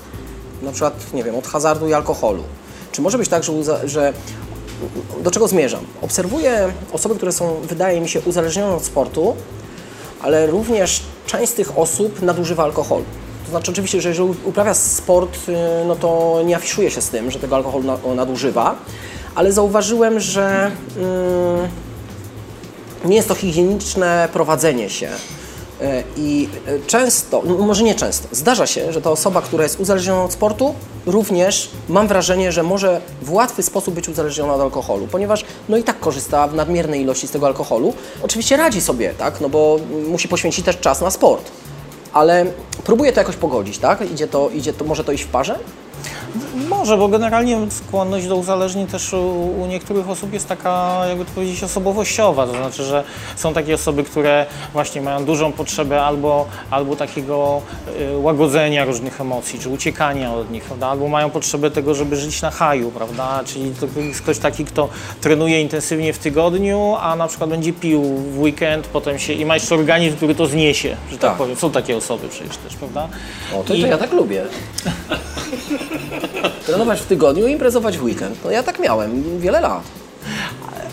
[SPEAKER 2] Na przykład, nie wiem, od hazardu i alkoholu. Czy może być tak, że, że do czego zmierzam? Obserwuję osoby, które są, wydaje mi się, uzależnione od sportu, ale również część z tych osób nadużywa alkoholu. To znaczy oczywiście, że jeżeli uprawia sport, y, no to nie afiszuje się z tym, że tego alkoholu na- nadużywa, ale zauważyłem, że mm, nie jest to higieniczne prowadzenie się. Y, I y, często, no może nie często, zdarza się, że ta osoba, która jest uzależniona od sportu, również mam wrażenie, że może w łatwy sposób być uzależniona od alkoholu, ponieważ no i tak korzysta w nadmiernej ilości z tego alkoholu. Oczywiście radzi sobie, tak, no bo musi poświęcić też czas na sport, ale próbuje to jakoś pogodzić, tak? Idzie to, idzie to, może to iść w parze?
[SPEAKER 3] Może, bo generalnie skłonność do uzależnień też u, u niektórych osób jest taka, jakby to powiedzieć, osobowościowa. To znaczy, że są takie osoby, które właśnie mają dużą potrzebę albo, albo takiego y, łagodzenia różnych emocji, czy uciekania od nich, prawda? Albo mają potrzebę tego, żeby żyć na haju, prawda? Czyli to jest ktoś taki, kto trenuje intensywnie w tygodniu, a na przykład będzie pił w weekend, potem się i ma jeszcze organizm, który to zniesie, że tak,
[SPEAKER 2] Tak.
[SPEAKER 3] powiem. Są takie osoby przecież też, prawda?
[SPEAKER 2] O, to,
[SPEAKER 3] I-
[SPEAKER 2] to ja tak lubię. [laughs] Trenować w tygodniu i imprezować w weekend. No ja tak miałem wiele lat.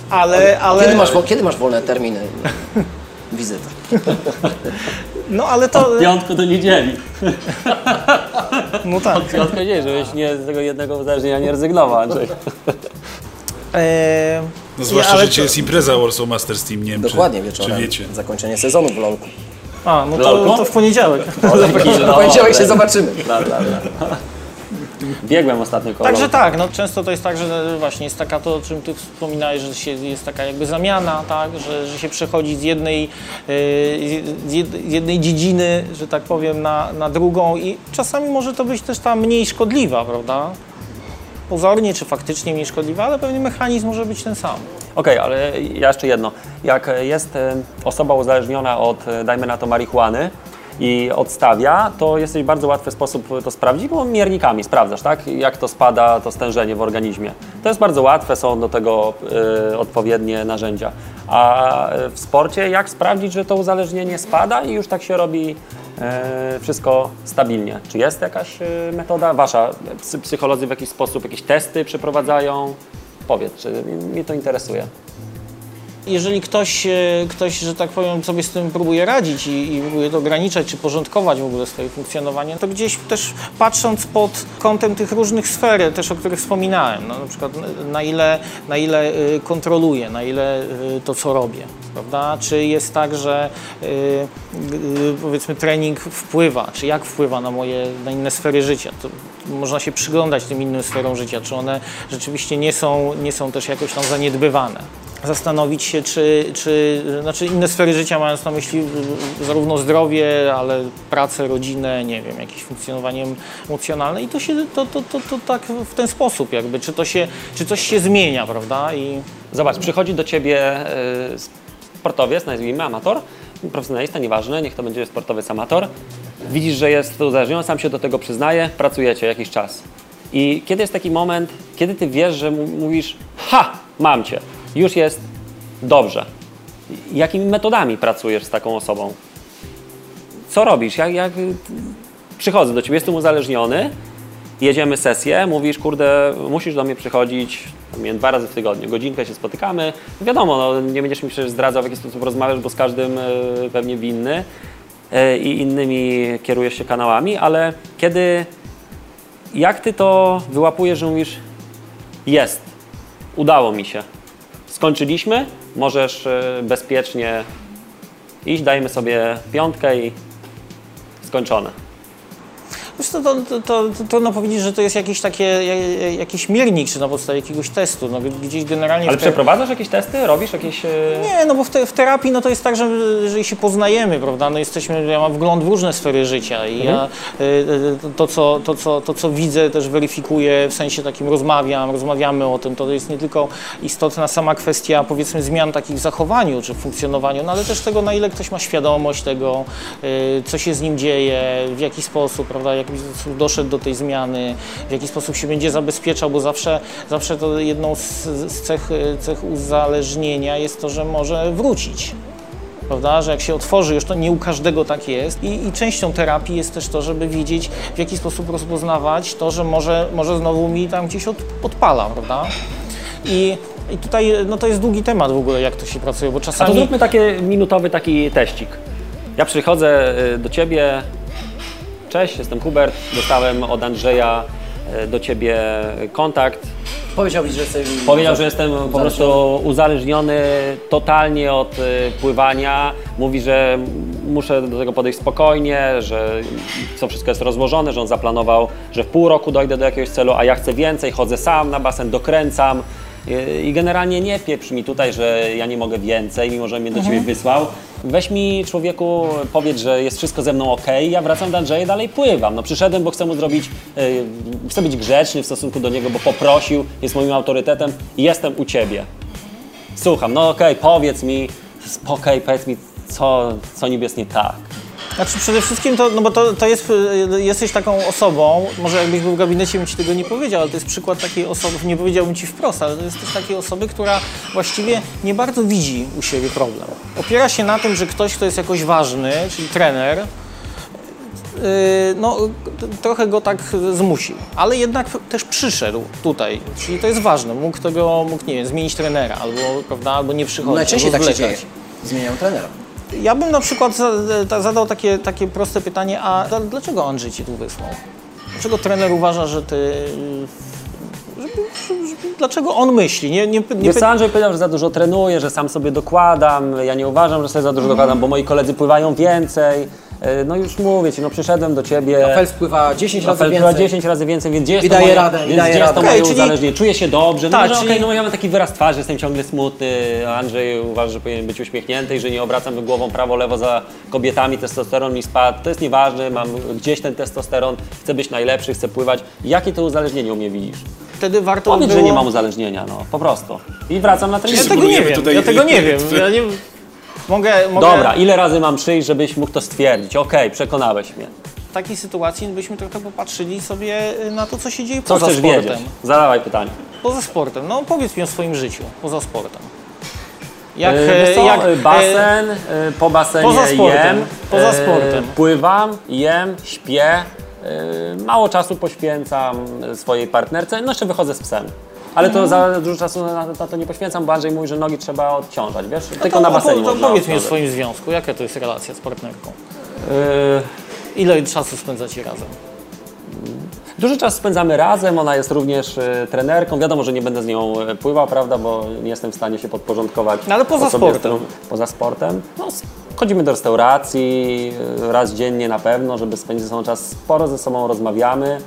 [SPEAKER 3] Ale, ale...
[SPEAKER 2] Kiedy masz, kiedy masz wolne terminy wizyt? [laughs]
[SPEAKER 3] No ale to...
[SPEAKER 4] Piątku do niedzieli. [laughs]
[SPEAKER 3] No tak.
[SPEAKER 4] Piątku do niedzieli, żebyś nie z tego jednego uzależnienia nie rezygnował, Andrzej.
[SPEAKER 3] Eee, [laughs]
[SPEAKER 5] No zwłaszcza, że
[SPEAKER 3] to-
[SPEAKER 5] jest impreza Warsaw Masters Team, nie wiem,
[SPEAKER 2] Dokładnie
[SPEAKER 5] czy,
[SPEAKER 2] wieczorem.
[SPEAKER 5] czy wiecie.
[SPEAKER 2] Zakończenie sezonu w LoLku.
[SPEAKER 3] A, no to, to w poniedziałek.
[SPEAKER 2] W poniedziałek się zobaczymy.
[SPEAKER 4] Bla, bla, bla. Biegłem ostatnio koło.
[SPEAKER 3] Także tak, no często to jest tak, że właśnie jest taka to, o czym ty wspominałeś, że się, jest taka jakby zamiana, tak, że, że się przechodzi z jednej, yy, z jed- z jednej dziedziny, że tak powiem, na, na drugą i czasami może to być też ta mniej szkodliwa, prawda? Pozornie czy faktycznie mniej szkodliwa, ale pewnie mechanizm może być ten sam.
[SPEAKER 4] Okej, ale ja jeszcze jedno. Jak jest e, osoba uzależniona od, e, dajmy na to, marihuany i odstawia, to jest w bardzo łatwy sposób to sprawdzić, bo miernikami sprawdzasz, tak? Jak to spada, to stężenie w organizmie. To jest bardzo łatwe, są do tego e, odpowiednie narzędzia. A e, w sporcie jak sprawdzić, że to uzależnienie spada i już tak się robi e, wszystko stabilnie? Czy jest jakaś e, metoda wasza? Psy, psycholodzy w jakiś sposób jakieś testy przeprowadzają? Powiedz, czy mnie to interesuje.
[SPEAKER 3] Jeżeli ktoś, e, ktoś, że tak powiem, sobie z tym próbuje radzić i, i próbuje to ograniczać czy porządkować w ogóle swoje funkcjonowanie, to gdzieś też patrząc pod kątem tych różnych sfer, też o których wspominałem, no, na przykład na ile, na ile y, kontroluję, na ile y, to, co robię, prawda? Czy jest tak, że powiedzmy trening wpływa, czy jak wpływa na moje, na inne sfery życia? To można się przyglądać tym innym sferom życia, czy one rzeczywiście nie są, nie są też jakoś tam zaniedbywane zastanowić się, czy, czy znaczy inne sfery życia, mając na myśli zarówno zdrowie, ale pracę, rodzinę, nie wiem, jakieś funkcjonowanie emocjonalne i to się, to, to, to, to tak w ten sposób jakby, czy to się, czy coś się zmienia, prawda? I
[SPEAKER 4] Zobacz, przychodzi do ciebie y, sportowiec, nazwijmy amator, profesjonalista, nieważne, niech to będzie sportowiec amator. Widzisz, że jest uzależniony, sam się do tego przyznaje, pracujecie jakiś czas. I kiedy jest taki moment, kiedy ty wiesz, że mówisz, ha, mam cię, już jest dobrze. Jakimi metodami pracujesz z taką osobą? Co robisz? Jak, jak przychodzę do ciebie, jestem uzależniony, jedziemy sesję, mówisz, kurde, musisz do mnie przychodzić wiem, dwa razy w tygodniu, godzinkę się spotykamy. Wiadomo, no, nie będziesz mi przecież zdradzał, w jaki sposób rozmawiasz, bo z każdym e, pewnie winny e, i innymi kierujesz się kanałami, ale kiedy, jak ty to wyłapujesz, że mówisz, jest, udało mi się, skończyliśmy, możesz e, bezpiecznie iść, dajmy sobie piątkę i skończone?
[SPEAKER 3] Co, to, to, to, to trudno powiedzieć, że to jest jakiś, takie, ja- jakiś miernik, czy na podstawie jakiegoś testu. No, gdzieś generalnie
[SPEAKER 4] Ale
[SPEAKER 3] te-
[SPEAKER 4] przeprowadzasz jakieś testy? Robisz jakieś... e,
[SPEAKER 3] Nie, no bo w, te, w terapii no to jest tak, że jeżeli się poznajemy, prawda, no jesteśmy, ja mam wgląd w różne sfery życia i ja y, y, to, co, to, co, to, co widzę też weryfikuję, w sensie takim rozmawiam, rozmawiamy o tym, to jest nie tylko istotna sama kwestia powiedzmy zmian takich w zachowaniu czy w funkcjonowaniu, no ale też tego, na ile ktoś ma świadomość tego, co się z nim dzieje, w jaki sposób, prawda, jak doszedł do tej zmiany, w jaki sposób się będzie zabezpieczał, bo zawsze, zawsze to jedną z, z cech, cech uzależnienia jest to, że może wrócić. Prawda? Że jak się otworzy, już to nie u każdego tak jest. I, I częścią terapii jest też to, żeby wiedzieć, w jaki sposób rozpoznawać to, że może, może znowu mi tam gdzieś od, odpala, prawda? I, I tutaj no to jest długi temat w ogóle, jak to się pracuje, bo
[SPEAKER 4] A to
[SPEAKER 3] czasami...
[SPEAKER 4] zróbmy taki minutowy taki teścik. Ja przychodzę y, do Ciebie. Cześć, jestem Hubert. Dostałem od Andrzeja y, do Ciebie kontakt.
[SPEAKER 2] Powiedziałbyś, że jesteś...
[SPEAKER 4] Powiedział, że jestem po prostu uzależniony totalnie od y, pływania. Mówi, że muszę do tego podejść spokojnie, że to wszystko jest rozłożone, że on zaplanował, że w pół roku dojdę do jakiegoś celu, a ja chcę więcej, chodzę sam na basen, dokręcam. Y, I generalnie nie pieprz mi tutaj, że ja nie mogę więcej, mimo że mnie do Ciebie wysłał. Weź mi, człowieku, powiedz, że jest wszystko ze mną ok, ja wracam do Andrzeja i dalej pływam. No przyszedłem, bo chcę mu zrobić, y, chcę być grzeczny w stosunku do niego, bo poprosił, jest moim autorytetem i jestem u Ciebie. Słucham, no okej, powiedz mi, spokoj, powiedz mi, co, co niby jest nie tak.
[SPEAKER 3] Znaczy przede wszystkim to, no bo to, to jest, y, jesteś taką osobą, może jakbyś był w gabinecie, bym ci tego nie powiedział, ale to jest przykład takiej osoby, nie powiedziałbym ci wprost, ale to jest też takiej osoby, która właściwie nie bardzo widzi u siebie problem. Opiera się na tym, że ktoś, kto jest jakoś ważny, czyli trener, yy, no trochę go tak zmusił, ale jednak też przyszedł tutaj, czyli to jest ważne, mógł tego, mógł, nie wiem, zmienić trenera, albo, prawda, albo nie przychodzić,
[SPEAKER 2] Najczęściej tak się dzieje. Zmieniają trenera.
[SPEAKER 3] Ja bym na przykład zadał takie, takie proste pytanie, a dla- dlaczego Andrzej cię tu wysłał? Dlaczego trener uważa, że ty... Żeby, żeby, żeby, dlaczego on myśli? Nie, nie, nie,
[SPEAKER 4] Wiesz Andrzej powiedział, że za dużo trenuję, że sam sobie dokładam. Ja nie uważam, że sobie za dużo dokładam, bo moi koledzy pływają więcej. E, No już mówię ci, no przyszedłem do ciebie.
[SPEAKER 2] Fels pływa 10 razy
[SPEAKER 4] pływa
[SPEAKER 2] więcej.
[SPEAKER 4] 10 razy więcej, więc gdzie jest
[SPEAKER 2] I
[SPEAKER 4] to
[SPEAKER 2] daje
[SPEAKER 4] moje,
[SPEAKER 2] radę, i
[SPEAKER 4] więc
[SPEAKER 2] daje
[SPEAKER 4] gdzie jest to
[SPEAKER 2] radę.
[SPEAKER 4] moje
[SPEAKER 3] czyli-
[SPEAKER 4] uzależnienie? Czuję się dobrze, no
[SPEAKER 3] Tak,
[SPEAKER 4] może okej,
[SPEAKER 3] czyli-
[SPEAKER 4] no ja mam taki wyraz twarzy, jestem ciągle smutny, Andrzej uważa, że powinien być uśmiechnięty i że nie obracam głową prawo, lewo za kobietami, testosteron mi spadł, to jest nieważne, mam gdzieś ten testosteron, chcę być najlepszy, chcę pływać. Jakie to uzależnienie u mnie widzisz?
[SPEAKER 3] wtedy warto
[SPEAKER 4] Powiedz,
[SPEAKER 3] było...
[SPEAKER 4] że nie mam uzależnienia, no po prostu. I wracam na
[SPEAKER 3] Ja
[SPEAKER 4] trening.
[SPEAKER 3] tego nie wiem,
[SPEAKER 5] tutaj-
[SPEAKER 3] ja tego nie [laughs] wiem. Ja nie... Mogę, mogę...
[SPEAKER 4] Dobra, ile razy mam przyjść, żebyś mógł to stwierdzić? Okej, przekonałeś mnie.
[SPEAKER 3] W takiej sytuacji byśmy trochę popatrzyli sobie na to, co się dzieje
[SPEAKER 4] Co
[SPEAKER 3] poza
[SPEAKER 4] chcesz
[SPEAKER 3] sportem.
[SPEAKER 4] wiedzieć? Zadawaj pytanie.
[SPEAKER 3] Poza sportem. No powiedz mi o swoim życiu, poza sportem. Jak,
[SPEAKER 4] wiesz co,
[SPEAKER 3] jak,
[SPEAKER 4] e, basen, e, po basenie
[SPEAKER 3] poza sportem,
[SPEAKER 4] jem,
[SPEAKER 3] poza sportem.
[SPEAKER 4] pływam, jem, śpię, mało czasu poświęcam swojej partnerce, no jeszcze wychodzę z psem. Ale to za dużo czasu na, na to nie poświęcam, bo Andrzej mówi, że nogi trzeba odciążać, wiesz? Tylko na basenie
[SPEAKER 3] No to,
[SPEAKER 4] można
[SPEAKER 3] powiedz mi o
[SPEAKER 4] odciążać.
[SPEAKER 3] swoim związku, jaka to jest relacja z partnerką?
[SPEAKER 4] E,
[SPEAKER 3] Ile czasu spędzacie razem?
[SPEAKER 4] Dużo czasu spędzamy razem, ona jest również e, trenerką. Wiadomo, że nie będę z nią e, pływał, prawda, bo nie jestem w stanie się podporządkować.
[SPEAKER 3] No, ale poza
[SPEAKER 4] osobie, z
[SPEAKER 3] sportem.
[SPEAKER 4] którą- Poza sportem. No, s- chodzimy do restauracji e, raz dziennie na pewno, żeby spędzić ze sobą czas. Sporo ze sobą rozmawiamy.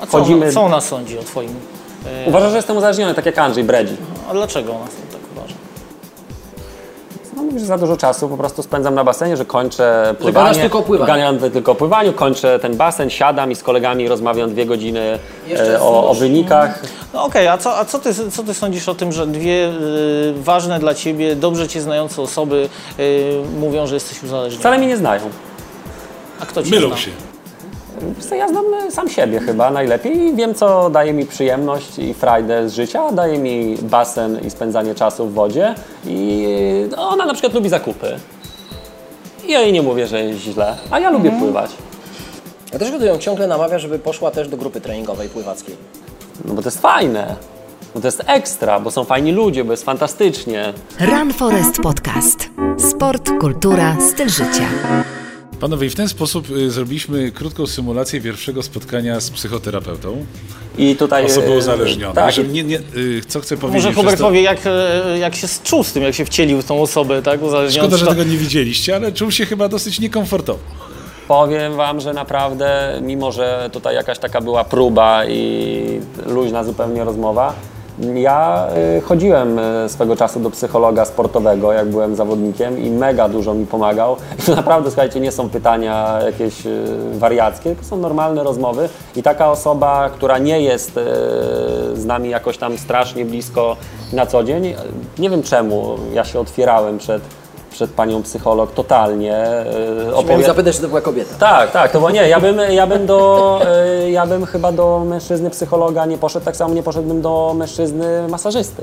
[SPEAKER 3] A co,
[SPEAKER 4] Chodzimy-
[SPEAKER 3] ona, co ona sądzi o twoim... E,
[SPEAKER 4] Uważam, że jestem uzależniony, tak jak Andrzej Bredzi.
[SPEAKER 3] a dlaczego ona tak uważa?
[SPEAKER 4] No, mówię, że za dużo czasu po prostu spędzam na basenie, że kończę pływanie.
[SPEAKER 2] tylko o pływaniu.
[SPEAKER 4] Gadam tylko o pływaniu, kończę ten basen, siadam i z kolegami rozmawiam dwie godziny e, o, o wynikach.
[SPEAKER 3] No okej, a, co, a co, ty, co ty sądzisz o tym, że dwie y, ważne dla ciebie, dobrze cię znające osoby y, mówią, że jesteś uzależniony?
[SPEAKER 4] Wcale mnie nie znają.
[SPEAKER 3] A kto cię
[SPEAKER 5] Mylą
[SPEAKER 3] zna?
[SPEAKER 5] się.
[SPEAKER 4] Co, Ja znam e, sam siebie chyba najlepiej i wiem, co daje mi przyjemność i frajdę z życia. Daje mi basen i spędzanie czasu w wodzie. I no, ona na przykład lubi zakupy. I ja jej nie mówię, że jest źle, a ja lubię pływać.
[SPEAKER 2] Ja też ją ciągle namawia, żeby poszła też do grupy treningowej pływackiej.
[SPEAKER 4] No bo to jest fajne. Bo to jest ekstra, bo są fajni ludzie, bo jest fantastycznie.
[SPEAKER 1] Run Forest Podcast. Sport, kultura, styl życia.
[SPEAKER 5] Panowie, i w ten sposób y, zrobiliśmy krótką symulację pierwszego spotkania z psychoterapeutą.
[SPEAKER 4] I tutaj...
[SPEAKER 5] Osoby uzależnione.
[SPEAKER 4] Tak,
[SPEAKER 5] Że nie, nie, y, co chcę powiedzieć?
[SPEAKER 3] Może Hubert
[SPEAKER 5] to-
[SPEAKER 3] powie, jak, e, jak się czuł z tym, jak się wcielił w tą osobę, tak? Uzależniony
[SPEAKER 5] Szkoda, że
[SPEAKER 3] to-
[SPEAKER 5] tego nie widzieliście, ale czuł się chyba dosyć niekomfortowo.
[SPEAKER 4] Powiem Wam, że naprawdę, mimo że tutaj jakaś taka była próba i luźna zupełnie rozmowa, ja y, chodziłem y, swego czasu do psychologa sportowego, jak byłem zawodnikiem i mega dużo mi pomagał. [laughs] I to naprawdę, słuchajcie, nie są pytania jakieś y, wariackie, tylko są normalne rozmowy i taka osoba, która nie jest z nami jakoś tam strasznie blisko na co dzień, nie wiem czemu, ja się otwierałem przed, przed panią psycholog totalnie. y,
[SPEAKER 2] Miałem zapytać, czy to była kobieta.
[SPEAKER 4] tak, tak, to było nie. Ja bym, ja bym do, y, ja bym chyba do mężczyzny psychologa nie poszedł, tak samo nie poszedłbym do mężczyzny masażysty.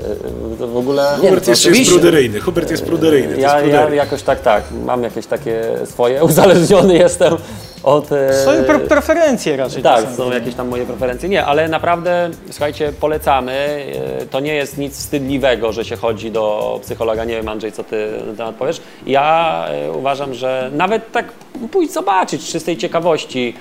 [SPEAKER 4] W ogóle.
[SPEAKER 2] Nie,
[SPEAKER 5] Hubert
[SPEAKER 2] no,
[SPEAKER 5] jest, jest
[SPEAKER 2] oczywiście.
[SPEAKER 5] pruderyjny. Hubert jest pruderyjny. to jest
[SPEAKER 4] ja, ja
[SPEAKER 5] pruderyjny.
[SPEAKER 4] jakoś tak, tak, mam jakieś takie swoje, [laughs] uzależniony jestem od... y,
[SPEAKER 3] Swoje pre preferencje raczej.
[SPEAKER 4] tak, są jakiees tam moje preferencje. Nie, ale naprawdę, słuchajcie, polecamy. Yy, To nie jest nic wstydliwego, że się chodzi do psychologa. Nie wiem, Andrzej, co ty na ten temat powiesz. Ja yy, uważam, że nawet tak pójść zobaczyć z czystej ciekawości.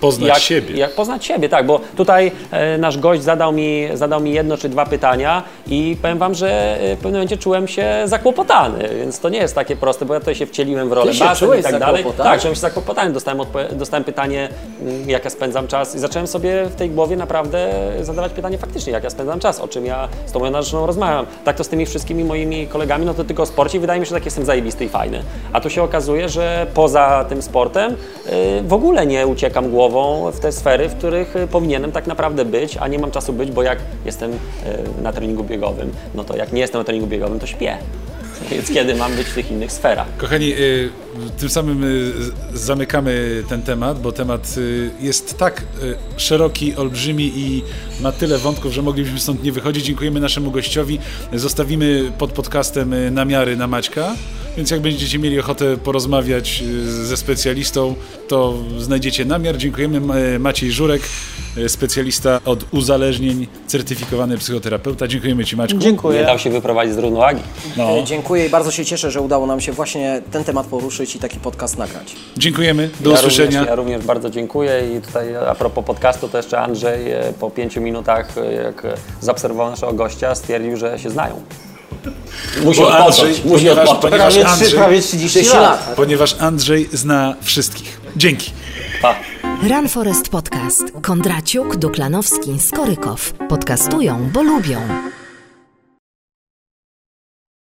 [SPEAKER 5] Poznać
[SPEAKER 4] jak,
[SPEAKER 5] siebie.
[SPEAKER 4] Jak poznać siebie, tak, bo tutaj e, nasz gość zadał mi, zadał mi jedno czy dwa pytania i powiem Wam, że e, w pewnym momencie czułem się zakłopotany, więc to nie jest takie proste, bo ja tutaj się wcieliłem w rolę
[SPEAKER 2] Ty się
[SPEAKER 4] basen i tak dalej. Tak, czułem się zakłopotany, dostałem, dostałem pytanie, mm, jak ja spędzam czas i zacząłem sobie w tej głowie naprawdę zadawać pytanie faktycznie, jak ja spędzam czas, o czym ja z tą moją narzeczoną rozmawiam. Tak to z tymi wszystkimi moimi kolegami, no to tylko o sporcie i wydaje mi się, że tak jestem zajebisty i fajny. A tu się okazuje, że poza tym sportem y, w ogóle nie uciekam głową w te sfery, w których y, powinienem tak naprawdę być, a nie mam czasu być, bo jak jestem y, na treningu biegowym, no to jak nie jestem na treningu biegowym, to śpię. [laughs] Więc kiedy mam być w tych innych sferach?
[SPEAKER 5] Kochani, y, tym samym y, zamykamy ten temat, bo temat y, jest tak y, szeroki, olbrzymi i ma tyle wątków, że moglibyśmy stąd nie wychodzić. Dziękujemy naszemu gościowi. Zostawimy pod podcastem namiary na Maćka, więc jak będziecie mieli ochotę porozmawiać ze specjalistą, to znajdziecie namiar. Dziękujemy. Maciej Żurek, specjalista od uzależnień, certyfikowany psychoterapeuta. Dziękujemy Ci Maćku.
[SPEAKER 4] Nie
[SPEAKER 3] Dziękuję.
[SPEAKER 4] dał się wyprowadzić z równowagi.
[SPEAKER 5] No,
[SPEAKER 2] E, Dziękuję i bardzo się cieszę, że udało nam się właśnie ten temat poruszyć i taki podcast nagrać.
[SPEAKER 5] dziękujemy. Do
[SPEAKER 4] ja
[SPEAKER 5] usłyszenia.
[SPEAKER 4] Również, ja również bardzo dziękuję i tutaj a propos podcastu to jeszcze Andrzej e, po pięciu minutach, e, jak zaobserwował naszego gościa, stwierdził, że się znają. Musi
[SPEAKER 5] Bo
[SPEAKER 4] odpocząć, musi
[SPEAKER 5] ponieważ-
[SPEAKER 4] odpocząć.
[SPEAKER 5] ponieważ
[SPEAKER 3] Prawie,
[SPEAKER 5] Andrzej-
[SPEAKER 3] trzy, prawie 30
[SPEAKER 2] 30
[SPEAKER 3] lat.
[SPEAKER 2] lat.
[SPEAKER 5] ponieważ Andrzej zna wszystkich. Dzięki.
[SPEAKER 4] Pa.
[SPEAKER 1] Run Forest Podcast. Kondraciuk, Duklanowski, Skorykow. Podcastują, bo lubią.